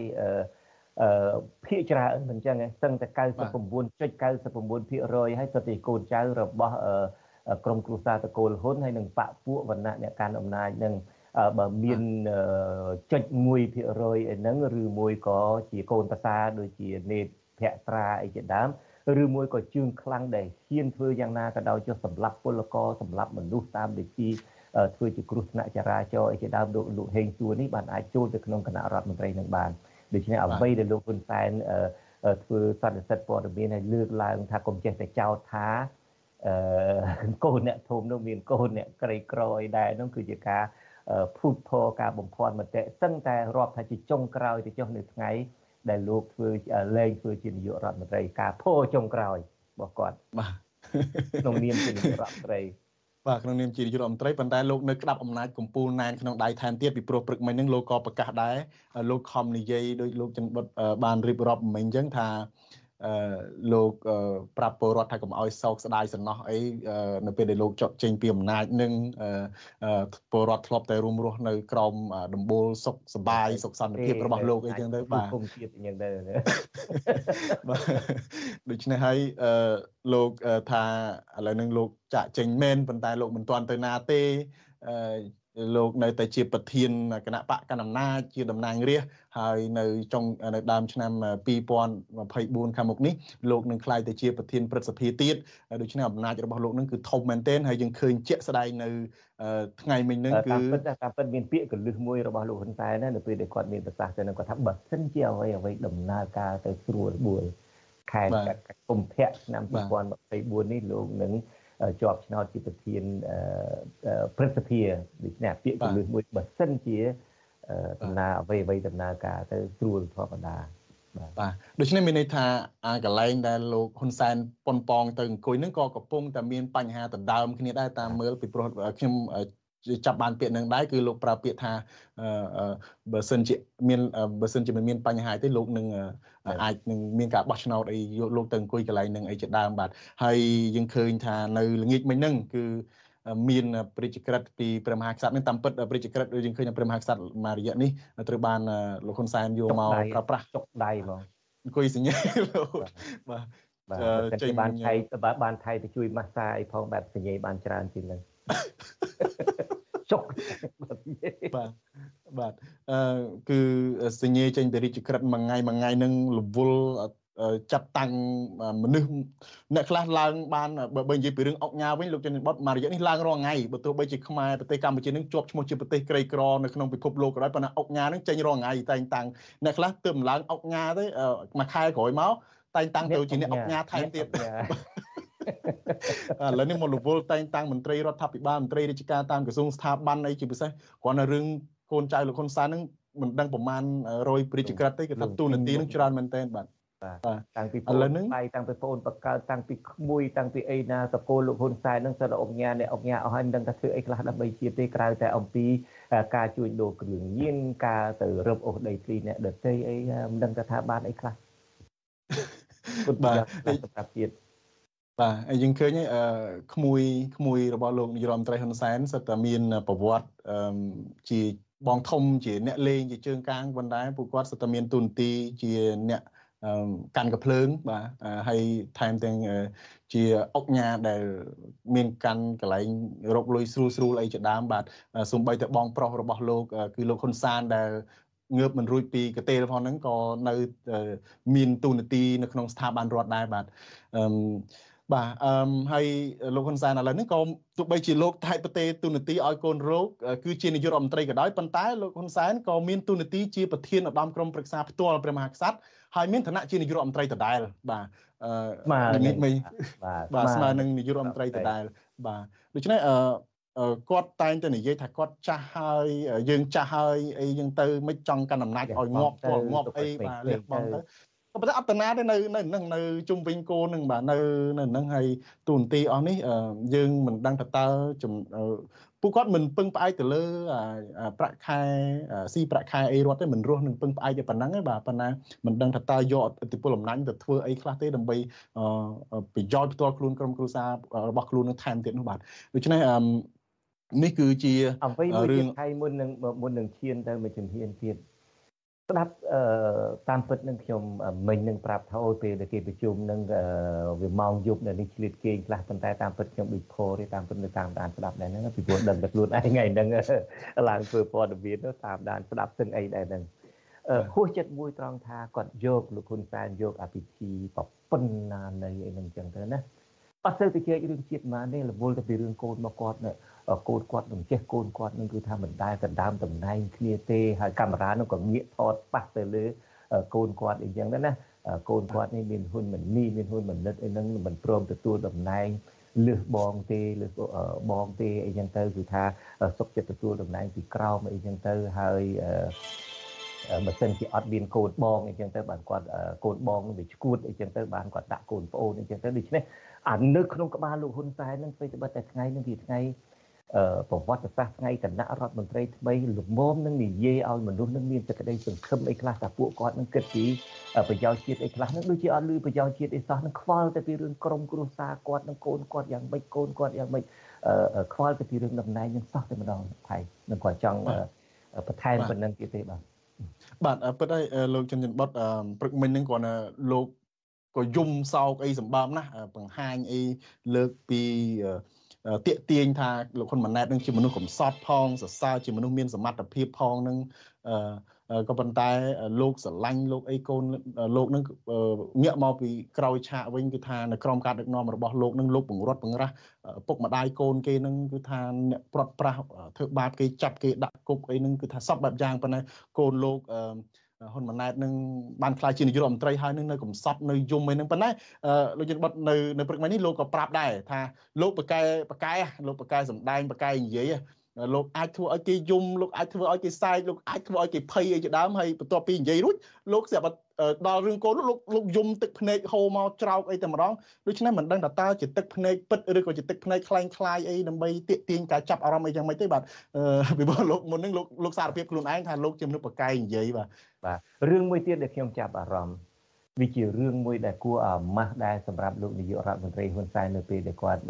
អឺអឺភាគច្រើនមិនចឹងទេសឹងតែ99.99%ហើយសុទ្ធតែកូនចៅរបស់ក្រមគ្រួសារតកូលហ៊ុនហើយនឹងបពពួកវណ្ណៈអ្នកកាន់អំណាចនឹងបើមានចុច1%ហ្នឹងឬមួយក៏ជាកូនប្រសាដូចជានេតភក្ត្រាអីជាដើមឬមួយក៏ជើងខ្លាំងដែលហ៊ានធ្វើយ៉ាងណាក៏ដោយចុះសម្លាប់ពលករសម្លាប់មនុស្សតាមវិធីធ្វើជាគ្រោះថ្នាក់ចរាចរណ៍អីជាដើមលោកលោកហេងសួរនេះបានអាចចូលទៅក្នុងគណៈរដ្ឋមន្ត្រីនឹងបាន ដូច្នេះអ្វីដែលលោកហ៊ុនសែនធ្វើសន្និសិទព័ត៌មានឲ្យលើកឡើងថាកុំចេះតែចោទថាអឺកូនអ្នកធំនោះមានកូនអ្នកក្រីក្រអីដែរនោះគឺជាការភូតភរការបំភាន់មតិសឹងតែរាប់ថាជាចុងក្រោយទៅចុះនៅថ្ងៃដែលលោកធ្វើលែងធ្វើជានាយករដ្ឋមន្ត្រីការភោចុងក្រោយរបស់គាត់បាទក្នុងនាមជានាយករដ្ឋមន្ត្រី បាទក្នុងនាមជានាយករដ្ឋមន្ត្រីប៉ុន្តែលោកនៅក្តាប់អំណាចកម្ពុជាណែនក្នុងដៃថែមទៀតពីព្រោះព្រឹកមិញហ្នឹងលោកក៏ប្រកាសដែរលោកខំនិយាយដោយលោកចន្ទបុតបានរៀបរាប់មិញអញ្ចឹងថា លោកប្រាប់ពលរដ្ឋថាកុំឲ្យសោកស្ដាយសំណោះអីនៅពេលដែលលោកចុកចេញពីអំណាចនឹងពលរដ្ឋធ្លាប់តែរួមរស់នៅក្រោមដំបូលសុខសบายសុខសន្តិភាពរបស់លោកអីចឹងទៅបាទគុំជាតិអញ្ចឹងទៅដូច្នេះហើយលោកថាឥឡូវនឹងលោកចាក់ចេញមែនប៉ុន្តែលោកមិនទាន់ទៅណាទេលោកនៅតែជាប្រធានគណៈបកកណ្ដាលអំណាចជាតំណាងរាស្ត្រ ហើយនៅចុងនៅដើមឆ្នាំ2024ខាងមុខនេះលោកនឹងក្លាយទៅជាប្រធានព្រឹទ្ធសភាទៀតដូច្នេះអំណាចរបស់លោកនឹងគឺធំមែនទែនហើយយើងឃើញជាក់ស្ដែងនៅថ្ងៃមិញហ្នឹងគឺតាមពិតតាមពិតមានពាក្យកលឹះមួយរបស់លោកហ៊ុនសែនណានៅពេលដែលគាត់មានប្រសាសន៍ទៅនឹងគាត់ថាបើសិនជាអ្វីអ្វីដំណើរការទៅស្រួលបួលខែកុម្ភៈឆ្នាំ2024នេះលោកនឹងជាប់ឆ្នោតជាប្រធានព្រឹទ្ធសភាដូច្នេះពាក្យកលឹះមួយបើសិនជា ដំណើរអ្វីអ្វីដំណើរការទៅស្រួលធម្មតាបាទបាទដូច្នេះមានន័យថាអាកន្លែងដែលលោកហ៊ុនសែនប៉ុនប៉ងទៅអង្គុយហ្នឹងក៏កំពុងតែមានបញ្ហាដណ្ដើមគ្នាដែរតាមមើលពីព្រោះខ្ញុំចាប់បានពាក្យនឹងដែរគឺលោកប្រើពាក្យថាបើសិនជាមានបើសិនជាមិនមានបញ្ហាទេលោកនឹងអាចនឹងមានការបោះឆ្នោតអីយកលោកទៅអង្គុយកន្លែងនឹងអីជាដើមបាទហើយយើងឃើញថានៅល្ងាចមិញហ្នឹងគឺ មានព្រះជក្រិតពីព្រះមហាក្សត្រនេះតាមពិតព្រះជក្រិតយើងឃើញព្រះមហាក្សត្រមួយរយៈនេះត្រូវបានលោកហ៊ុនសែនយកមកប្រើប្រាស់ចុកដៃហ្មងអង្គុយសញ្ញាបាទបាទចេញបានថៃបានថៃទៅជួយម៉ាស្សាអីផងបែបសញ្ញាបានច្រើនជាងហ្នឹងចុកបាទបាទអឺគឺសញ្ញាចេញពីរាជក្រិតមួយថ្ងៃមួយថ្ងៃនឹងរវល់ ចាត់តាំងមនុស្សអ្នកខ្លះឡើងបានបើនិយាយពីរឿងអុកញ៉ាវិញលោកចិនបតមួយរយៈនេះឡើងរាល់ថ្ងៃបើទោះបីជាខ្មែរប្រទេសកម្ពុជានឹងជាប់ឈ្មោះជាប្រទេសក្រីក្រនៅក្នុងពិភពលោកក៏ដោយប៉ុន្តែអុកញ៉ានឹងចេញរាល់ថ្ងៃតែងតាំងអ្នកខ្លះទើបឡើងអុកញ៉ាទេមួយខែក្រោយមកតែងតាំងទៅជាអ្នកអុកញ៉ាថែមទៀតឥឡូវនេះមករវល់តែងតាំងមន្ត្រីរដ្ឋាភិបាលមន្ត្រីរាជការតាមក្រសួងស្ថាប័នអីជាពិសេសគ្រាន់តែរឿងកូនចៅលោកហ៊ុនសែននឹងមិនដឹងប្រមាណ100ព្រះជក្រិតទេគឺថាទូនាទីនឹងច្រើនមែនទែនបាទ បាទតាំងពីឥឡូវហ្នឹងដៃតាំងពីបងបកកើតតាំងពីក្មួយតាំងពីអីណាតកូលលោកហ៊ុនសែនហ្នឹងសិតអង្គញាអ្នកអង្គញាអស់ហើយមិនដឹងថាធ្វើអីខ្លះដើម្បីជាតិទេក្រៅតែអំពីការជួញដូរគ្រឿងញៀនការទៅរឹបអូសដីធ្លីអ្នកដទៃអីមិនដឹងថាបានអីខ្លះគុណបាទសម្រាប់ជាតិបាទហើយយើងឃើញអឺក្មួយក្មួយរបស់លោកនាយរដ្ឋមន្ត្រីហ៊ុនសែនសិតតែមានប្រវត្តិជាបងធំជាអ្នកលេងជាជើងកាងប៉ុន្តែពួកគាត់សិតតែមានទូនទីជាអ្នក កាន់កភ្លើងបាទហើយថែមទាំងជាអុកញ៉ាដែលមានកាន់កន្លែងរកលុយស្រួលស្រួលអីជាដើមបាទសូម្បីតែបងប្រុសរបស់លោកគឺលោកហ៊ុនសានដែលងើបមិនរួចពីកតេលផងហ្នឹងក៏នៅមានទូនាទីនៅក្នុងស្ថាប័នរដ្ឋដែរបាទអឺបាទអឺហើយលោកហ៊ុនសែនឥឡូវនេះក៏ទោះបីជាលោកថៃប្រទេសទូនាទីឲ្យកូនរោគគឺជានាយករដ្ឋមន្ត្រីក៏ដោយប៉ុន្តែលោកហ៊ុនសែនក៏មានទូនាទីជាប្រធានឧត្តមក្រុមប្រឹក្សាផ្ទាល់ព្រះមហាក្សត្រ ហើយមានឋានៈជានាយករដ្ឋមន្ត្រីដដែលបាទអឺល្ងាចមិញបាទស្មើនឹងនាយករដ្ឋមន្ត្រីដដែលបាទដូច្នេះអឺគាត់តែងតែនិយាយថាគាត់ចាស់ហើយយើងចាស់ហើយអីយើងទៅមិនចង់កាន់អំណាចឲ្យងាប់ទាល់ងាប់អីបាទលះបង់ទៅក៏ប៉ុន្តែអត្តនាទេនៅនៅនឹងនៅជុំវិញគោនឹងបាទនៅនៅនឹងហើយទូនទីអស់នេះយើងមិនដឹងថាតើ ពួកគាត់មិនពឹងផ្អែកទៅលើប្រាក់ខែស៊ីប្រាក់ខែអីរត់ទេមិនរស់នឹងពឹងផ្អែកតែប៉ុណ្ណឹងទេបាទប៉ុន្តែមិនដឹងថាតើយកឥទ្ធិពលអំណាចទៅធ្វើអីខ្លះទេដើម្បីប្រយោជន៍ផ្ទាល់ខ្លួនក្រុមគ្រួសាររបស់ខ្លួននឹងថែមទៀតនោះបាទដូច្នេះនេះគឺជាអ្វីមួយទៀតថៃមុននឹងមុននឹងឈានទៅមួយជំហានទៀត ស្ដាប់តាមពិតនឹងខ្ញុំមិញនឹងប្រាប់ថាអូពេលដែលគេប្រជុំនឹងវាម៉ោងយប់នៅនេះឆ្លៀតគេងខ្លះប៉ុន្តែតាមពិតខ្ញុំដូចផោទេតាមពិតនៅតាមដានស្ដាប់ដែរហ្នឹងពីព្រោះដឹងតែខ្លួនឯងថ្ងៃហ្នឹងឡើងធ្វើព័ត៌មានតាមដានស្ដាប់ទាំងអីដែរហ្នឹងហួសចិត្តមួយត្រង់ថាគាត់យកលោកហ៊ុនសែនយកអភិធីប្រពន្ធណានៃអីហ្នឹងចឹងទៅណាអត់ទៅទៅជែករឿងជាតិមកនេះរវល់ទៅពីរឿងកូនមកគាត់ កូនគាត់នឹងចេះកូនគាត់នឹងគឺថាមិនដែលដណ្ដើមតំណែងគ្នាទេហើយកាមេរ៉ានោះក៏ងាកថតប៉ះទៅលើកូនគាត់អីចឹងដែរណាកូនគាត់នេះមានហ៊ុនមិននីមានហ៊ុនមនិតអីហ្នឹងមិនព្រមទទួលតំណែងលឺបងទេលឺបងទេអីចឹងទៅគឺថាសុខចិត្តទទួលតំណែងពីក្រោមអីចឹងទៅហើយបើសិនជាអត់មានកូនបងអីចឹងទៅបានគាត់កូនបងវាឈួតអីចឹងទៅបានគាត់ដាក់កូនប្អូនអីចឹងទៅដូច្នេះអានៅក្នុងក្បាលលោកហ៊ុនសែននឹងពេលត្បិតតែថ្ងៃនឹងជាថ្ងៃ ប្រវត្តិសាស្ត្រថ្ងៃគណៈរដ្ឋមន្ត្រីថ្មីលំមនឹងនិយាយឲ្យមនុស្សនឹងមានសេចក្តីសង្ឃឹមអីខ្លះថាពួកគាត់នឹងគិតពីប្រយោជន៍ជាតិអីខ្លះនឹងដូចជាអត់លឺប្រយោជន៍ជាតិអីសោះនឹងខ្វល់តែពីរឿងក្រុមគ្រួសារគាត់នឹងកូនគាត់យ៉ាងម៉េចកូនគាត់យ៉ាងម៉េចខ្វល់តែពីរឿងតំណែងនឹងសោះតែម្ដងថៃនឹងគាត់ចង់បន្ថែមប៉ុណ្្នឹងទៀតទេបាទបាទពិតហើយលោកចិនចិនបុតព្រឹកមិញហ្នឹងគាត់លោកក៏យំសោកអីសម្បើមណាស់បង្ហាញអីលើកពី តាកទាញថាលោកហ៊ុនម៉ាណែតនឹងជាមនុស្សកំសត់ផងសរសើរជាមនុស្សមានសមត្ថភាពផងនឹងក៏ប៉ុន្តែលោកស្រឡាញ់លោកអីកូនលោកនឹងងាកមកពីក្រោយឆាកវិញគឺថានៅក្រមការដឹកនាំរបស់លោកនឹងលោកបង្រត់បង្រាស់ពុកម្ដាយកូនគេនឹងគឺថាអ្នកប្រត់ប្រាស់ធ្វើបាបគេចាប់គេដាក់គុកអីនឹងគឺថាសពបែបយ៉ាងប៉ុន្តែកូនលោកអឺ ហ៊ុនម៉ាណែតនឹងបានខ្លាយជានាយករដ្ឋមន្ត្រីហើយនឹងនៅកំសត់នៅយមអីនឹងប៉ុន្តែលោកយិនបតនៅនៅព្រឹកមិញនេះលោកក៏ប្រាប់ដែរថាលោកបកែបកែលោកបកែសំដែងបកែនិយាយលោកអាចធ្វើឲ្យគេយំលោកអាចធ្វើឲ្យគេសែកលោកអាចធ្វើឲ្យគេភ័យអីជាដើមហើយបន្ទាប់ពីនិយាយរួចលោកស្រាប់ ដល់រឿងកូនលោកលោកយំទឹកភ្នែកហូរមកច្រោកអីតែម្ដងដូច្នេះមិនដឹងថាតើជាទឹកភ្នែកពិតឬក៏ជាទឹកភ្នែកคล้ายคล้ายអីដើម្បីទាក់ទាញការចាប់អារម្មណ៍អីយ៉ាងម៉េចទេបាទពីព្រោះលោកមុននឹងលោកលោកសារភាពខ្លួនឯងថាលោកជាមនុស្សបកែនិយាយបាទបាទរឿងមួយទៀតដែលខ្ញុំចាប់អារម្មណ៍វាជារឿងមួយដែលគួរអាម៉ាស់ដែរសម្រាប់លោកនាយករដ្ឋមន្ត្រីហ៊ុនសែននៅពេលដែលគាត់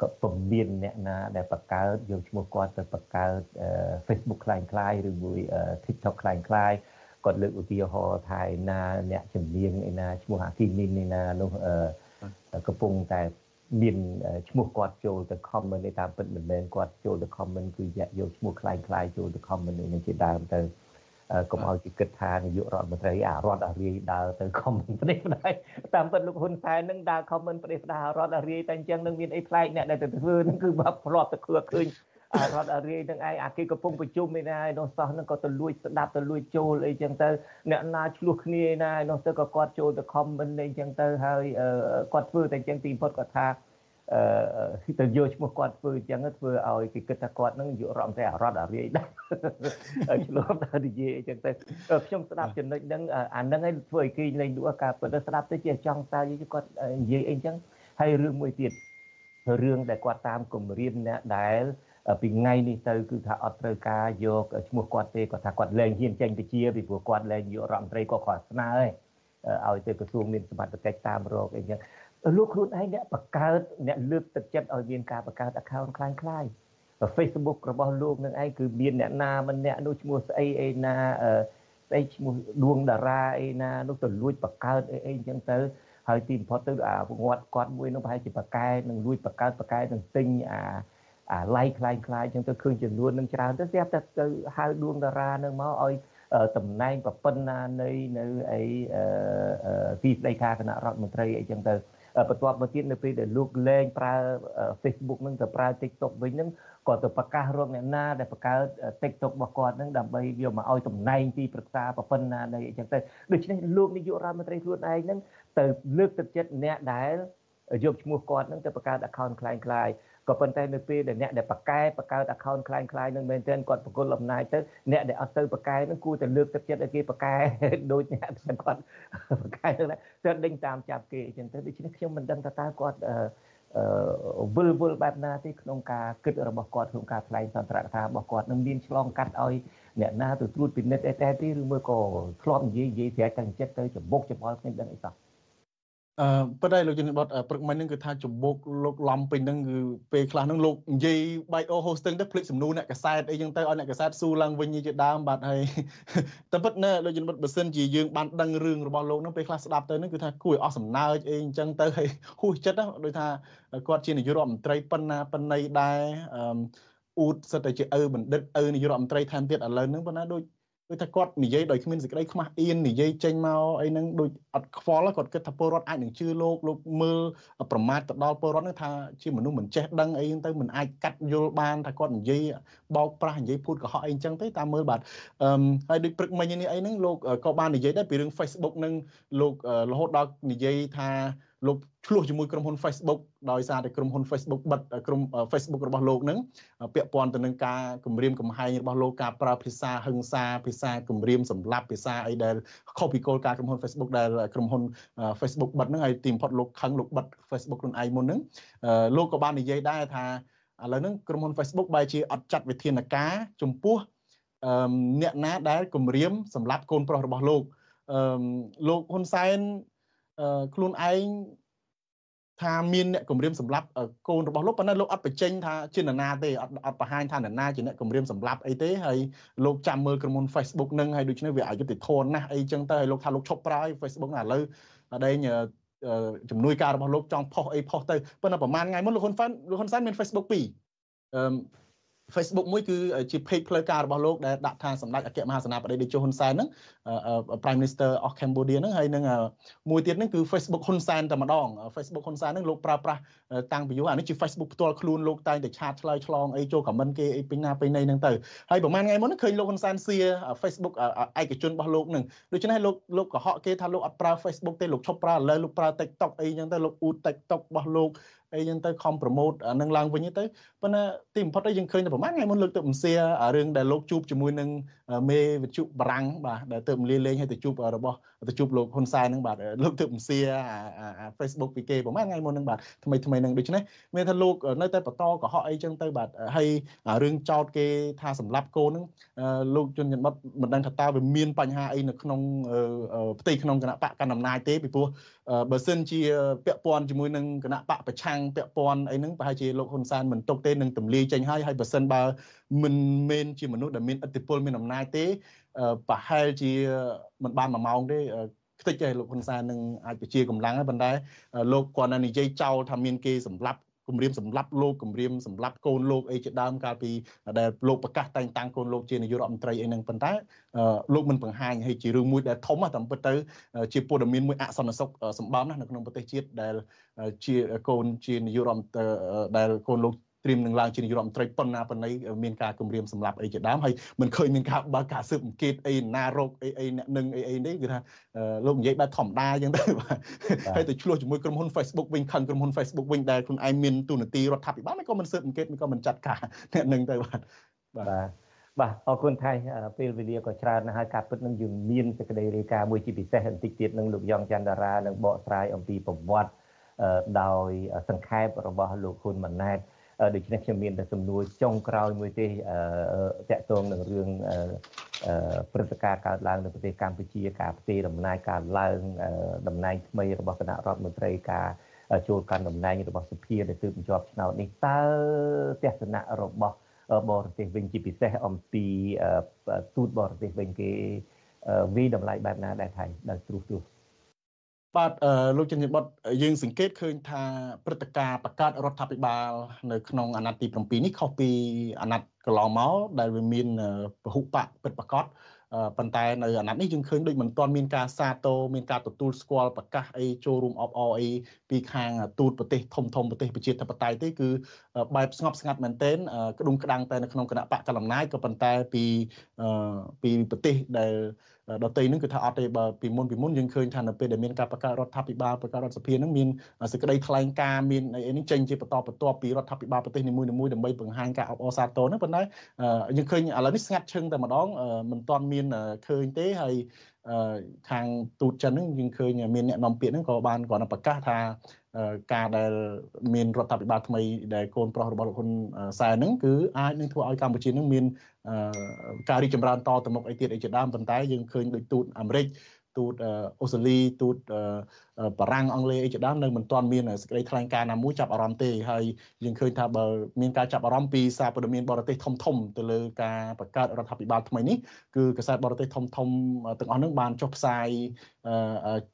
ក៏ពំមានអ្នកណាដែលបង្កើតយកឈ្មោះគាត់ទៅបង្កើត Facebook คล้ายៗឬមួយ TikTok คล้ายៗ គាត់លើកឧទាហរណ៍ថាឯណាអ្នកជំនាញឯណាឈ្មោះអាគីមីនឯណានោះកំពុងតែមានឈ្មោះគាត់ចូលទៅ comment នេះតាមពិតមិនមែនគាត់ចូលទៅ comment គឺយកឈ្មោះคล้ายៗចូលទៅ comment នេះជាដើមទៅកុំឲ្យគេគិតថានាយករដ្ឋមន្ត្រីអារដ្ឋអារាយដើរទៅខមមិនប្រទេសផ្ដាយតាមពិតលោកហ៊ុនសែននឹងដើរខមមិនប្រទេសផ្ដាយរដ្ឋអារាយតែអញ្ចឹងនឹងមានអីប្លែកអ្នកដែលទៅធ្វើនឹងគឺបាប់ធ្លាប់ទៅឃើញឃើញអា រដ្ឋអារាយនឹងឯងអាគេកំពុងប្រជុំឯណាឯនោះសោះនឹងក៏ទៅលួចស្ដាប់ទៅលួចចូលអីចឹងទៅអ្នកណាឆ្លោះគ្នាឯណាឯនោះទៅក៏គាត់ចូលទៅខមមិនអីចឹងទៅហើយគាត់ធ្វើតែអញ្ចឹងទីបំផុតគាត់ថាអឺទៅយកឈ្មោះគាត់ធ្វើអញ្ចឹងធ្វើឲ្យគេគិតថាគាត់នឹងយករដ្ឋមន្ត្រីអរដ្ឋអារាយដែរឆ្លោះទៅនិយាយអញ្ចឹងទៅខ្ញុំស្ដាប់ចំណុចហ្នឹងអាហ្នឹងឯងធ្វើឲ្យគេលេងលក់ការពិតស្ដាប់ទៅជាចង់តើគាត់និយាយអីអញ្ចឹងហើយរឿងមួយទៀតរឿងដែលគាត់តាមគម្រាមអ្នកដែល ពីថ្ងៃនេះទៅគឺថាអត់ត្រូវការយកឈ្មោះគាត់ទេគាត់ថាគាត់លែងហ៊ានចេញទៅជាពីព្រោះគាត់លែងយករដ្ឋមន្ត្រីគាត់គាត់ស្នើឲ្យទៅក្រសួងមានសមត្ថកិច្ចតាមរកអីចឹងលោកខ្លួនឯងអ្នកបង្កើតអ្នកលើកទឹកចិត្តឲ្យមានការបង្កើត account คล้ายៗ Facebook របស់លោកនឹងឯងគឺមានអ្នកណាម្នាក់នោះឈ្មោះស្អីអីណាស្អីឈ្មោះដួងតារាអីណានោះទៅលួចបង្កើតអីអីអញ្ចឹងទៅហើយទីបំផុតទៅអាងាត់គាត់មួយនោះប្រហែលជាបកែនឹងលួចបង្កើតបកែនឹងទិញអា អាឡៃខ្លាយខ្លាយអញ្ចឹងទៅឃើញចំនួននឹងច្រើនទៅស្រាប់តែទៅហៅដួងតារានឹងមកឲ្យតំណែងប្រពន្ធណានៃនៅអីទីស្តីការគណៈរដ្ឋមន្ត្រីអីចឹងទៅបន្ទាប់មកទៀតនៅពេលដែលលោកលែងប្រើ Facebook នឹងទៅប្រើ TikTok វិញនឹងក៏ទៅប្រកាសរកអ្នកណាដែលបង្កើត TikTok របស់គាត់នឹងដើម្បីយកមកឲ្យតំណែងទីប្រឹក្សាប្រពន្ធណានៃអីចឹងទៅដូច្នេះលោកនាយករដ្ឋមន្ត្រីខ្លួនឯងនឹងទៅលើកទឹកចិត្តអ្នកដែលយកឈ្មោះគាត់នឹងទៅបង្កើត account คล้ายៗ ក៏ប៉ុន្តែនៅពេលដែលអ្នកដែលបកកែបង្កើត account คล้ายคล้ายនឹងមែនទែនគាត់បកគលអំណាចទៅអ្នកដែលអត់ទៅបកកែនឹងគួរតែលើកទឹកចិត្តឲ្យគេបកកែដូចអ្នកដែលគាត់បកកែទៅទៅដេញតាមចាប់គេអញ្ចឹងទៅដូច្នេះខ្ញុំមិនដឹងថាតើគាត់អឺវិលវិលបែបណាទេក្នុងការគិតរបស់គាត់ក្នុងការថ្លែងសន្ទរកថារបស់គាត់នឹងមានឆ្លងកាត់ឲ្យអ្នកណាទៅត្រួតពិនិត្យអីតែទេឬមួយក៏ធ្លាប់និយាយនិយាយស្រែកតាំងចិត្តទៅច្បុកច្បល់គ្នាដឹងអីសោះ អឺប៉ុន្តែលោកជំនិតបតព្រឹកមិញហ្នឹងគឺថាចំបុកលោកឡំពេញហ្នឹងគឺពេលខ្លះហ្នឹងលោកនិយាយបែកអូ hosting ទៅភ្លេចសំណួរអ្នកកសែតអីចឹងទៅឲ្យអ្នកកសែតស៊ូឡើងវិញជាដើមបាទហើយតែពិតណាលោកជំនិតបើសិនជាយើងបានដឹងរឿងរបស់លោកហ្នឹងពេលខ្លះស្ដាប់ទៅហ្នឹងគឺថាគួរឲ្យអស់សំណើចអីអញ្ចឹងទៅហើយហួសចិត្តណាដូចថាគាត់ជានាយករដ្ឋមន្ត្រីប៉ុណ្ណាប៉ុណ្ណីដែរអឺអ៊ូតសិតតែជាឪបណ្ឌិតឪនាយករដ្ឋមន្ត្រីថែមទៀតឥឡូវហ្នឹងប៉ុណ្ណាដូច គឺថាគាត់និយាយដោយគ្មានសេចក្តីខ្មាស់អៀននិយាយចេញមកអីហ្នឹងដូចអត់ខ្វល់គាត់គិតថាពលរដ្ឋអាចនឹងជឿលោកលោកមើលប្រមាថទៅដល់ពលរដ្ឋហ្នឹងថាជាមនុស្សមិនចេះដឹងអីហ្នឹងទៅមិនអាចកាត់យល់បានថាគាត់និយាយបោកប្រាស់និយាយភូតកុហកអីអញ្ចឹងទៅតាមមើលបាទអឺហើយដូចព្រឹកមិញនេះអីហ្នឹងលោកក៏បាននិយាយដែរពីរឿង Facebook ហ្នឹងលោករហូតដល់និយាយថា លោកឆ្លោះជាមួយក្រុមហ៊ុន Facebook ដោយសារតែក្រុមហ៊ុន Facebook បិទក្រុម Facebook របស់លោកនឹងពាក់ព័ន្ធទៅនឹងការគម្រាមកំហែងរបស់លោកការប្រើភាសាហិង្សាភាសាគម្រាមសម្លាប់ភាសាអីដែលខុសពីគោលការណ៍ក្រុមហ៊ុន Facebook ដែលក្រុមហ៊ុន Facebook បិទហ្នឹងហើយទីបំផុតលោកខឹងលោកបិទ Facebook ខ្លួនឯងមុនហ្នឹងលោកក៏បាននិយាយដែរថាឥឡូវហ្នឹងក្រុមហ៊ុន Facebook បែរជាអត់ចាត់វិធានការចំពោះអឺអ្នកណាដែលគម្រាមសម្រាប់កូនប្រុសរបស់លោកអឺលោកហ៊ុនសែន ខ្លួនឯងថាមានអ្នកគម្រាមសម្លាប់កូនរបស់លោកប៉ុន្តែលោកអត់បញ្ចេញថាជានរណាទេអត់អត់បង្ហាញថានរណាជាអ្នកគម្រាមសម្លាប់អីទេហើយលោកចាំមើលក្រុមហ៊ុន Facebook នឹងហើយដូច្នេះវាអយុត្តិធម៌ណាស់អីចឹងទៅហើយលោកថាលោកឈប់ប្រើ Facebook ណាឥឡូវតែឯងជំនួយការរបស់លោកចង់ផុសអីផុសទៅប៉ុន្តែប្រហែលថ្ងៃមុនលោកហ៊ុនសែនលោកហ៊ុនសែនមាន Facebook 2អឺ Facebook មួយគឺជា page ផ្លូវការរបស់លោកដែលដាក់ថាសម្ដេចអគ្គមហាសេនាបតីតេជោហ៊ុនសែនហ្នឹង Prime Minister of Cambodia ហ្នឹងហើយនឹងមួយទៀតហ្នឹងគឺ Facebook ហ៊ុនសែនតែម្ដង Facebook ហ៊ុនសែនហ្នឹងលោកប្រើប្រាស់តាំងពីយូរអានេះជា Facebook ផ្ទាល់ខ្លួនលោកតែងតែឆាតឆ្លើយឆ្លងអីចូល comment គេអីពេញណាពេញណីហ្នឹងទៅហើយប្រហែលថ្ងៃមុនហ្នឹងឃើញលោកហ៊ុនសែនសៀ Facebook ឯកជនរបស់លោកហ្នឹងដូច្នេះលោកលោកកុហកគេថាលោកអត់ប្រើ Facebook ទេលោកឈប់ប្រើឥឡូវលោកប្រើ TikTok អីចឹងទៅលោកអ៊ូ TikTok របស់លោក អីចឹងទៅខំប្រម៉ូតអានឹងឡើងវិញទៅប៉ុន្តែទីបំផុតទៅយើងឃើញតែប្រហែលថ្ងៃមុនលើកទៅបំសៀរឿងដែលលោកជួបជាមួយនឹងមេវិទ្យុបារាំងបាទដែលទៅលាលេងឲ្យទៅជួបរបស់ទៅជួបលោកហ៊ុនសែនហ្នឹងបាទលោកទៅបំសៀ Facebook ពីគេប្រហែលថ្ងៃមុនហ្នឹងបាទថ្មីថ្មីហ្នឹងដូច្នេះមានថាលោកនៅតែបន្តកុហកអីចឹងទៅបាទហើយរឿងចោតគេថាសម្លាប់កូនហ្នឹងលោកជនច័ន្ទបុតមិនដឹងថាតើវាមានបញ្ហាអីនៅក្នុងផ្ទៃក្នុងគណៈបកកណ្ដាលអំណាចទេពីព្រោះបើសិនជាពាក់ព័ន្ធជាមួយនឹងគណៈបកប្រឆាំងពាក់ព័ន្ធអីហ្នឹងប្រហែលជាលោកហ៊ុនសែនមិនទុកទេនឹងទម្លាយចេញហើយហើយបើសិនបើមិនមែនជាមនុស្សដែលមានឥទ្ធិពលមានអំណាចទេប្រហែលជាមិនបាន1ម៉ោងទេខ្ទេចទេលោកហ៊ុនសែននឹងអាចពជាកម្លាំងហើយប៉ុន្តែលោកគាត់នៅនិយាយចោលថាមានគេសម្លាប់ គម្រាមសម្លាប់លោកគម្រាមសម្លាប់កូនលោកអីជាដើមកាលពីដែលលោកប្រកាសតែងតាំងកូនលោកជានាយករដ្ឋមន្ត្រីអីហ្នឹងប៉ុន្តែលោកមិនបង្ហាញឲ្យជារឿងមួយដែលធំតាមពិតទៅជាព័ត៌មានមួយអសន្នសុខសម្បំណាស់នៅក្នុងប្រទេសជាតិដែលជាកូនជានាយករដ្ឋមន្ត្រីដែលកូនលោក ត្រៀមនឹងឡើងជានាយករដ្ឋមន្ត្រីប៉ុណ្ណាប៉ុណ្ណីមានការគម្រាមសម្លាប់អីជាដើមហើយមិនឃើញមានការបើកការស៊ើបអង្កេតអីណារោគអីអីអ្នកនឹងអីអីនេះគឺថាលោកនិយាយបែបធម្មតាអញ្ចឹងទៅបាទហើយទៅឆ្លោះជាមួយក្រុមហ៊ុន Facebook វិញខឹងក្រុមហ៊ុន Facebook វិញដែលខ្លួនឯងមានទូនាទីរដ្ឋាភិបាលមិនក៏មិនស៊ើបអង្កេតមិនក៏មិនចាត់ការអ្នកនឹងទៅបាទបាទបាទអរគុណថៃពេលវេលាក៏ច្រើនណាស់ហើយការពិតនឹងយើងមានសេចក្តីរាយការណ៍មួយជាពិសេសបន្តិចទៀតនឹងលោកយ៉ងច័ន្ទតារានឹងបកស្រាយអំពីប្រវត្តិដោយសង្ខេបរបស់លោកហ៊ុនម៉ាណែត ដូច្នេះខ្ញុំមានតែសំណួរចុងក្រោយមួយទេតកតងនឹងរឿងព្រឹត្តិការណ៍កើតឡើងនៅប្រទេសកម្ពុជាការផ្ទេរតំណែងការឡើងតំណែងថ្មីរបស់គណៈរដ្ឋមន្ត្រីការចូលកាន់តំណែងរបស់សភាដែលទើបបញ្ចប់ឆ្នោតនេះតើទស្សនៈរបស់បរទេសវិញជាពិសេសអំពីទូតបរទេសវិញគេវិតម្លៃបែបណាដែរថៃដល់ត្រួសត្រាស បាទលោកជំនាញបុតយើងសង្កេតឃើញថាព្រឹត្តិការណ៍បង្កើតរដ្ឋាភិបាលនៅក្នុងអាណត្តិទី7នេះខុសពីអាណត្តិកន្លងមកដែលវាមានពហុបកពិតប្រកបប៉ុន្តែនៅអាណត្តិនេះយើងឃើញដូចមិនទាន់មានការសាទរមានការទទួលស្គាល់ប្រកាសអីចូលរួមអបអរអីពីខាងទូតប្រទេសធំធំប្រទេសប្រជាធិបតេយ្យទេគឺបែបស្ងប់ស្ងាត់មែនទែនក្តុងក្តាំងតែនៅក្នុងគណៈបកកណ្ដាលអំណាចក៏ប៉ុន្តែពីពីប្រទេសដែល ដតីនឹងគឺថាអត់ទេបើពីមុនពីមុនយើងឃើញថានៅពេលដែលមានការបង្កើតរដ្ឋាភិបាលបង្កើតរដ្ឋសភានឹងមានសេចក្តីថ្លែងការណ៍មានអីនេះចេញជាបន្តបន្ទាប់ពីរដ្ឋាភិបាលប្រទេសនីមួយៗដើម្បីបង្ហាញការអបអរសាទរនឹងប៉ុន្តែយើងឃើញឥឡូវនេះស្ងាត់ឈឹងតែម្ដងមិនទាន់មានឃើញទេហើយខាងទូតចិនហ្នឹងយើងឃើញមានអ្នកនាំពាក្យហ្នឹងក៏បានគាត់ប្រកាសថា ការដែលមានរដ្ឋាភិបាលថ្មីដែលកូនប្រុសរបស់លោកហ៊ុនសែនហ្នឹងគឺអាចនឹងធ្វើឲ្យកម្ពុជានឹងមានការរីកចម្រើនតទៅមុខអីទៀតអីជាដើមប៉ុន្តែយើងឃើញដូចទូតអាមេរិក ទូតអូស្ត្រាលីទូតបារាំងអង់គ្លេសអីជាដើមនៅមិនទាន់មានសេចក្តីថ្លែងការណ៍ណាមួយចាប់អារម្មណ៍ទេហើយយើងឃើញថាបើមានការចាប់អារម្មណ៍ពីសារព័ត៌មានបរទេសធំធំទៅលើការបង្កើតរដ្ឋាភិបាលថ្មីនេះគឺកាសែតបរទេសធំធំទាំងអស់នោះបានចុះផ្សាយ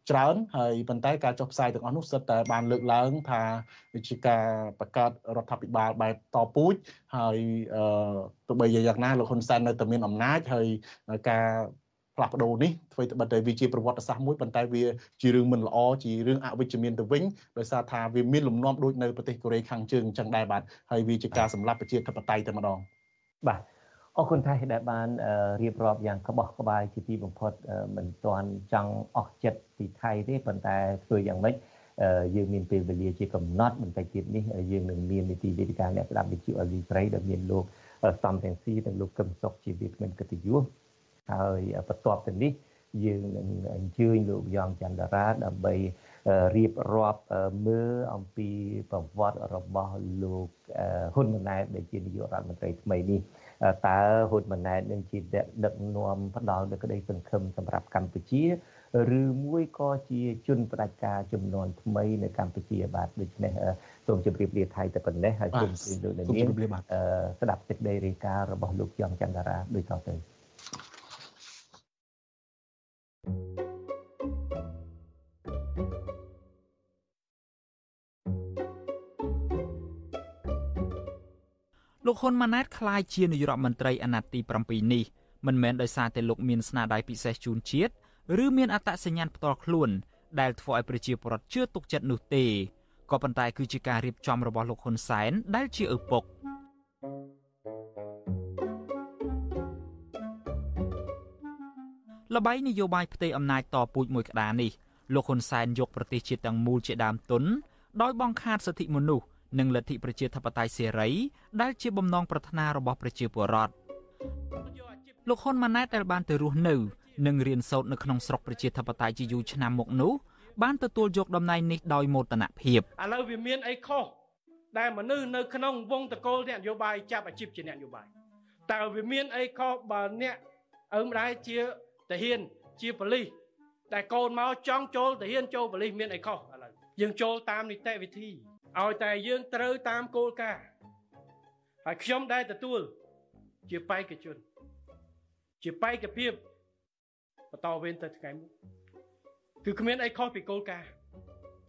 ច្រើនហើយប៉ុន្តែការចុះផ្សាយទាំងអស់នោះសិតតែបានលើកឡើងថាជាការបង្កើតរដ្ឋាភិបាលបែបតពូជហើយទោះបីយ៉ាងណាលោកហ៊ុនសែននៅតែមានអំណាចហើយការ ផ្លាស់ប្ដូរនេះធ្វើទៅបិទតែវាជាប្រវត្តិសាស្ត្រមួយប៉ុន្តែវាជារឿងមិនល្អជារឿងអវិជ្ជមានទៅវិញដោយសារថាវាមានលំនាំដូចនៅប្រទេសកូរ៉េខាងជើងអញ្ចឹងដែរបាទហើយវាជាការសម្លាប់ប្រជាធិបតេយ្យតែម្ដងបាទអរគុណថៃដែលបានរៀបរាប់យ៉ាងក្បោះក្បាយជាទីបំផុតមិនទាន់ចង់អស់ចិត្តពីថៃទេប៉ុន្តែធ្វើយ៉ាងម៉េចយើងមានពេលវេលាជាកំណត់បន្តិចទៀតនេះយើងនឹងមាននីតិវេទិកាអ្នកស្ដាប់វិទ្យុអលីប្រៃដែលមានលោកសំរងស៊ីនិងលោកកឹមសុខជាវាគ្មិនកិត្តិយស ហើយបន្ទាប់ទៅនេះយើងនឹងអញ្ជើញលោកយ៉ងច័ន្ទរាដើម្បីរៀបរាប់មើលអំពីប្រវត្តិរបស់លោកហ៊ុនម៉ាណែតដែលជានាយករដ្ឋមន្ត្រីថ្មីនេះតើហ៊ុនម៉ាណែតនឹងជាដឹកនាំផ្ដល់នូវក្តីសង្ឃឹមសម្រាប់កម្ពុជាឬមួយក៏ជាជនផ្ដាច់ការចំនួនថ្មីនៅកម្ពុជាបាទដូច្នេះសូមជម្រាបលាថៃតែប៉ុណ្ណេះហើយជម្រាបលោកនាងស្ដាប់សេចក្តីរាយការណ៍របស់លោកយ៉ងច័ន្ទរាដូចតទៅ ហ៊ុនម៉ាណែតក្លាយជានាយករដ្ឋមន្ត្រីអាណត្តិទី7នេះមិនមែនដោយសារតែលោកមានស្នាដៃពិសេសជូនជាតិឬមានអត្តសញ្ញាណផ្ទាល់ខ្លួនដែលធ្វើឲ្យប្រជាពលរដ្ឋជឿទុកចិត្តនោះទេក៏ប៉ុន្តែគឺជាការរៀបចំរបស់លោកហ៊ុនសែនដែលជាឪពុកលបៃនយោបាយផ្ទៃអំណាចតពូជមួយក្តារនេះលោកហ៊ុនសែនយកប្រទេសជាតិទាំងមូលជាដើមទុនដោយបង្ខាតសិទ្ធិមនុស្ស និងលទ្ធិប្រជាធិបតេយ្យសេរីដែលជាបំណងប្រាថ្នារបស់ប្រជាពលរដ្ឋលោកហ៊ុនម៉ាណែតដែលបានទៅរស់នៅនិងរៀនសូត្រនៅក្នុងស្រុកប្រជាធិបតេយ្យជាយូរឆ្នាំមកនោះបានទទួលយកតំណែងនេះដោយមោទនភាពឥឡូវវាមានអីខុសដែលមនុស្សនៅក្នុងវងតកូលអ្នកនយោបាយចាប់អាជីពជាអ្នកនយោបាយតើវាមានអីខុសបើអ្នកអើម្ដាយជាតាហ៊ានជាប៉ូលីសតែកូនមកចង់ចូលតាហ៊ានចូលប៉ូលីសមានអីខុសឥឡូវយើងចូលតាមនីតិវិធី ឲ្យតែយើងត្រូវតាមគោលការណ៍ហើយខ្ញុំដែលទទួល ជាបេក្ខជន ជាបេក្ខភាពបន្តវេនទៅថ្ងៃមុខគឺគ្មានអីខុសពីគោលការណ៍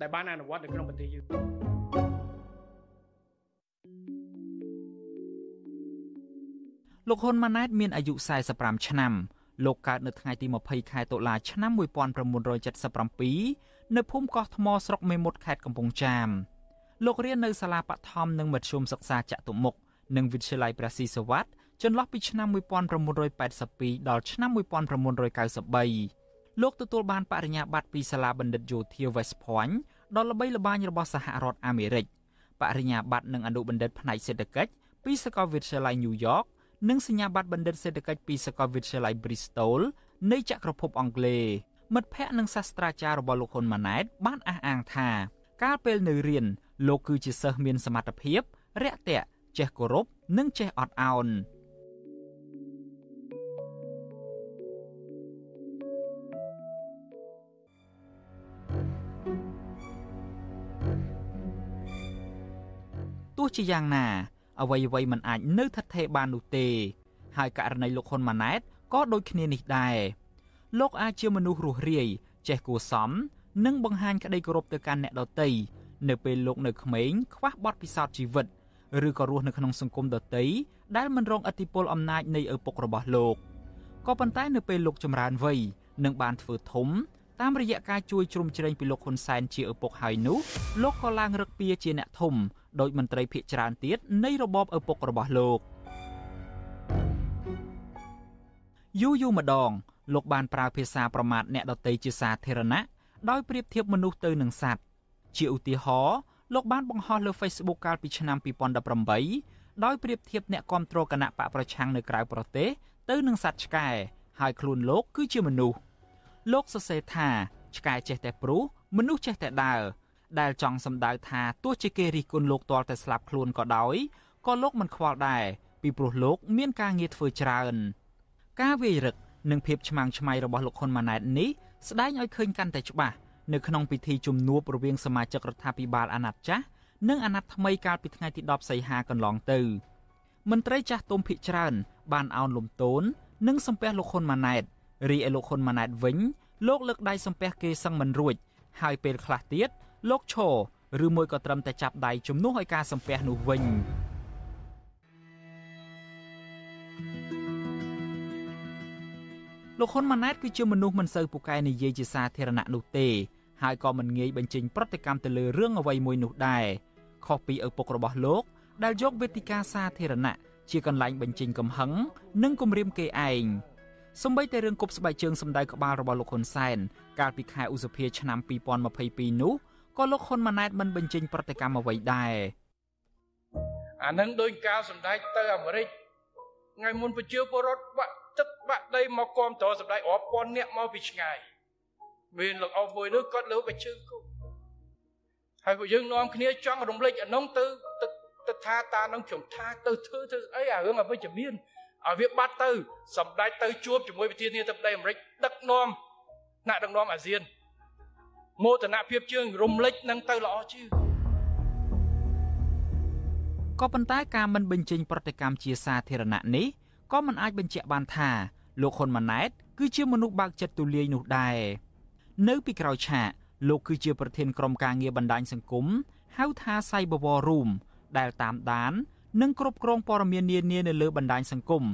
ដែលបានអនុវត្តនៅក្នុងប្រទេសយើងលោកហ៊ុនម៉ាណែតមានអាយុ45ឆ្នាំលោកកើតនៅថ្ងៃទី20ខែតុលាឆ្នាំ1977នៅភូមិកោះថ្មស្រុកមេមត់ខេត្តកំពង់ចាម លោករៀននៅសាលាបឋមនិងមធ្យមសិក្សាចតុមុខនិងវិទ្យាល័យព្រះស៊ីសវ័តចន្លោះពីឆ្នាំ1982ដល់ឆ្នាំ1993លោកទទួលបានបរិញ្ញាបត្រពីសាលាបណ្ឌិតយោធា West Point ដ៏ល្បីល្បាញរបស់សហរដ្ឋអាមេរិកបរិញ្ញាបត្រនិងអនុបណ្ឌិតផ្នែកសេដ្ឋកិច្ចពីសាកលវិទ្យាល័យ New York និងសញ្ញាបត្របណ្ឌិតសេដ្ឋកិច្ចពីសាកលវិទ្យាល័យ Bristol នៃចក្រភពអង់គ្លេសមិត្តភ័ក្តិនិងសាស្ត្រាចារ្យរបស់លោកហ៊ុនម៉ាណែតបានអះអាងថា កាលពេលនៅរៀន លោកគឺជាសិស្សមានសមត្ថភាពរាក់ទាក់ចេះគោរពនិងចេះអត់ឱនទោះជាយ៉ាងណា អ្វីអ្វីមិនអាចនៅថិតថេរបាននោះទេ ហើយករណីលោកហ៊ុនម៉ាណែតក៏ដូចគ្នានេះដែរលោកអាចជាមនុស្សរស់រាយចេះគួសមនិងបង្ហាញក្តីគោរពទៅកាន់អ្នកដទៃ នៅពេលលោកនៅក្មេងខ្វះបទពិសោធន៍ជីវិតឬក៏រស់នៅក្នុងសង្គមដទៃដែលមិនរងឥទ្ធិពលអំណាចនៃឪពុករបស់លោកក៏ប៉ុន្តែនៅពេលលោកចម្រើនវ័យនិងបានធ្វើធំតាមរយៈការជួយជ្រោមជ្រែងពីលោកហ៊ុនសែនជាឪពុកហើយនោះលោកក៏ឡើងរឹកពីជាអ្នកធំដោយមន្ត្រីភាគច្រើនទៀតនៃរបបឪពុករបស់លោកយូរយូរម្ដងលោកបានប្រើភាសាប្រមាថអ្នកដទៃជាសាធារណៈដោយប្រៀបធៀបមនុស្សទៅនឹងសត្វ ជាឧទាហរណ៍លោកបានបង្ហោះលើ Facebook កាលពីឆ្នាំ2018ដោយប្រៀបធៀបអ្នកគ្រប់គ្រងគណៈបកប្រឆាំងនៅក្រៅប្រទេសទៅនឹងសត្វឆ្កែហើយខ្លួនលោកគឺជាមនុស្សលោកសរសេរថាឆ្កែចេះតែព្រុសមនុស្សចេះតែដើរដែលចង់សម្ដៅថាទោះជាគេរិះគន់លោកទាល់តែស្លាប់ខ្លួនក៏ដោយក៏លោកមិនខ្វល់ដែរពីព្រោះលោកមានការងារធ្វើច្រើន ការវាយរឹកនិងភាពឆ្មាំងឆ្មៃរបស់លោកហ៊ុនម៉ាណែតនេះស្ដែងឲ្យឃើញកាន់តែច្បាស់ នៅក្នុងពិធីជំនួបរវាងសមាជិករដ្ឋាភិបាលអាណត្តិចាស់និងអាណត្តិថ្មីកាលពីថ្ងៃទី10សីហាកន្លងទៅមន្ត្រីចាស់ទុំភិកច្រើន បានអោនលំទោននិងសំពះលោកហ៊ុនម៉ាណែតរីឯលោកហ៊ុនម៉ាណែតវិញលោកលើកដៃសំពះគេសឹងមិនរួច ហើយពេលខ្លះទៀតលោកឈរឬមួយក៏ត្រឹមតែចាប់ដៃជំនួសឲ្យការសំពះនោះវិញលោកហ៊ុនម៉ាណែតគឺជាមនុស្សមិនសូវពូកែនិយាយជាសាធារណៈនោះទេ ហើយក៏មិនងាយបញ្ចេញប្រតិកម្មទៅលើរឿងអ្វីមួយនោះដែរខុសពីឪពុករបស់លោក ដែលយកវេទិកាសាធារណៈជាកន្លែងបញ្ចេញកំហឹងនិងគំរាមគេឯងសម្បីតែរឿងគប់ស្បែកជើងសម្ដៅក្បាលរបស់លោកហ៊ុនសែនកាលពីខែឧសភាឆ្នាំ2022នោះក៏លោកហ៊ុនម៉ាណែតមិនបញ្ចេញប្រតិកម្មអ្វីដែរអានឹងដោយការសម្ដែងទៅអាមេរិកថ្ងៃមុនប្រជាពលរដ្ឋបាក់ទឹកបាក់ដីមកគាំទ្រសម្ដេចរាប់ពាន់អ្នកមកពីឆ្ងាយ មានលោកអស់មួយនោះគាត់លើបជើងគោហើយពួកយើងនាំគ្នាចង់រំលេចអានោះទៅទៅថាតានឹងខ្ញុំថាទៅធ្វើធ្វើអីអារឿងអវិជ្ជមានឲ្យវាបាត់ទៅសម្ដេចទៅជួបជាមួយប្រធានាធិបតីអាមេរិកដឹកនាំថ្នាក់ដឹកនាំអាស៊ានមោទនភាពជើងរំលេចនឹងទៅល្អជាងក៏ប៉ុន្តែការមិនបញ្ចេញប្រតិកម្មជាសាធារណៈនេះក៏មិនអាចបញ្ជាក់បានថាលោកហ៊ុនម៉ាណែតគឺជាមនុស្សបើកចិត្តទូលាយនោះដែរ នៅពីក្រោយឆាកលោកគឺជាប្រធានក្រុមការងារបណ្ដាញសង្គមហៅថា Cyber War Room ដែលតាមដាន និងគ្រប់គ្រងព័ត៌មាននានានៅលើបណ្ដាញសង្គម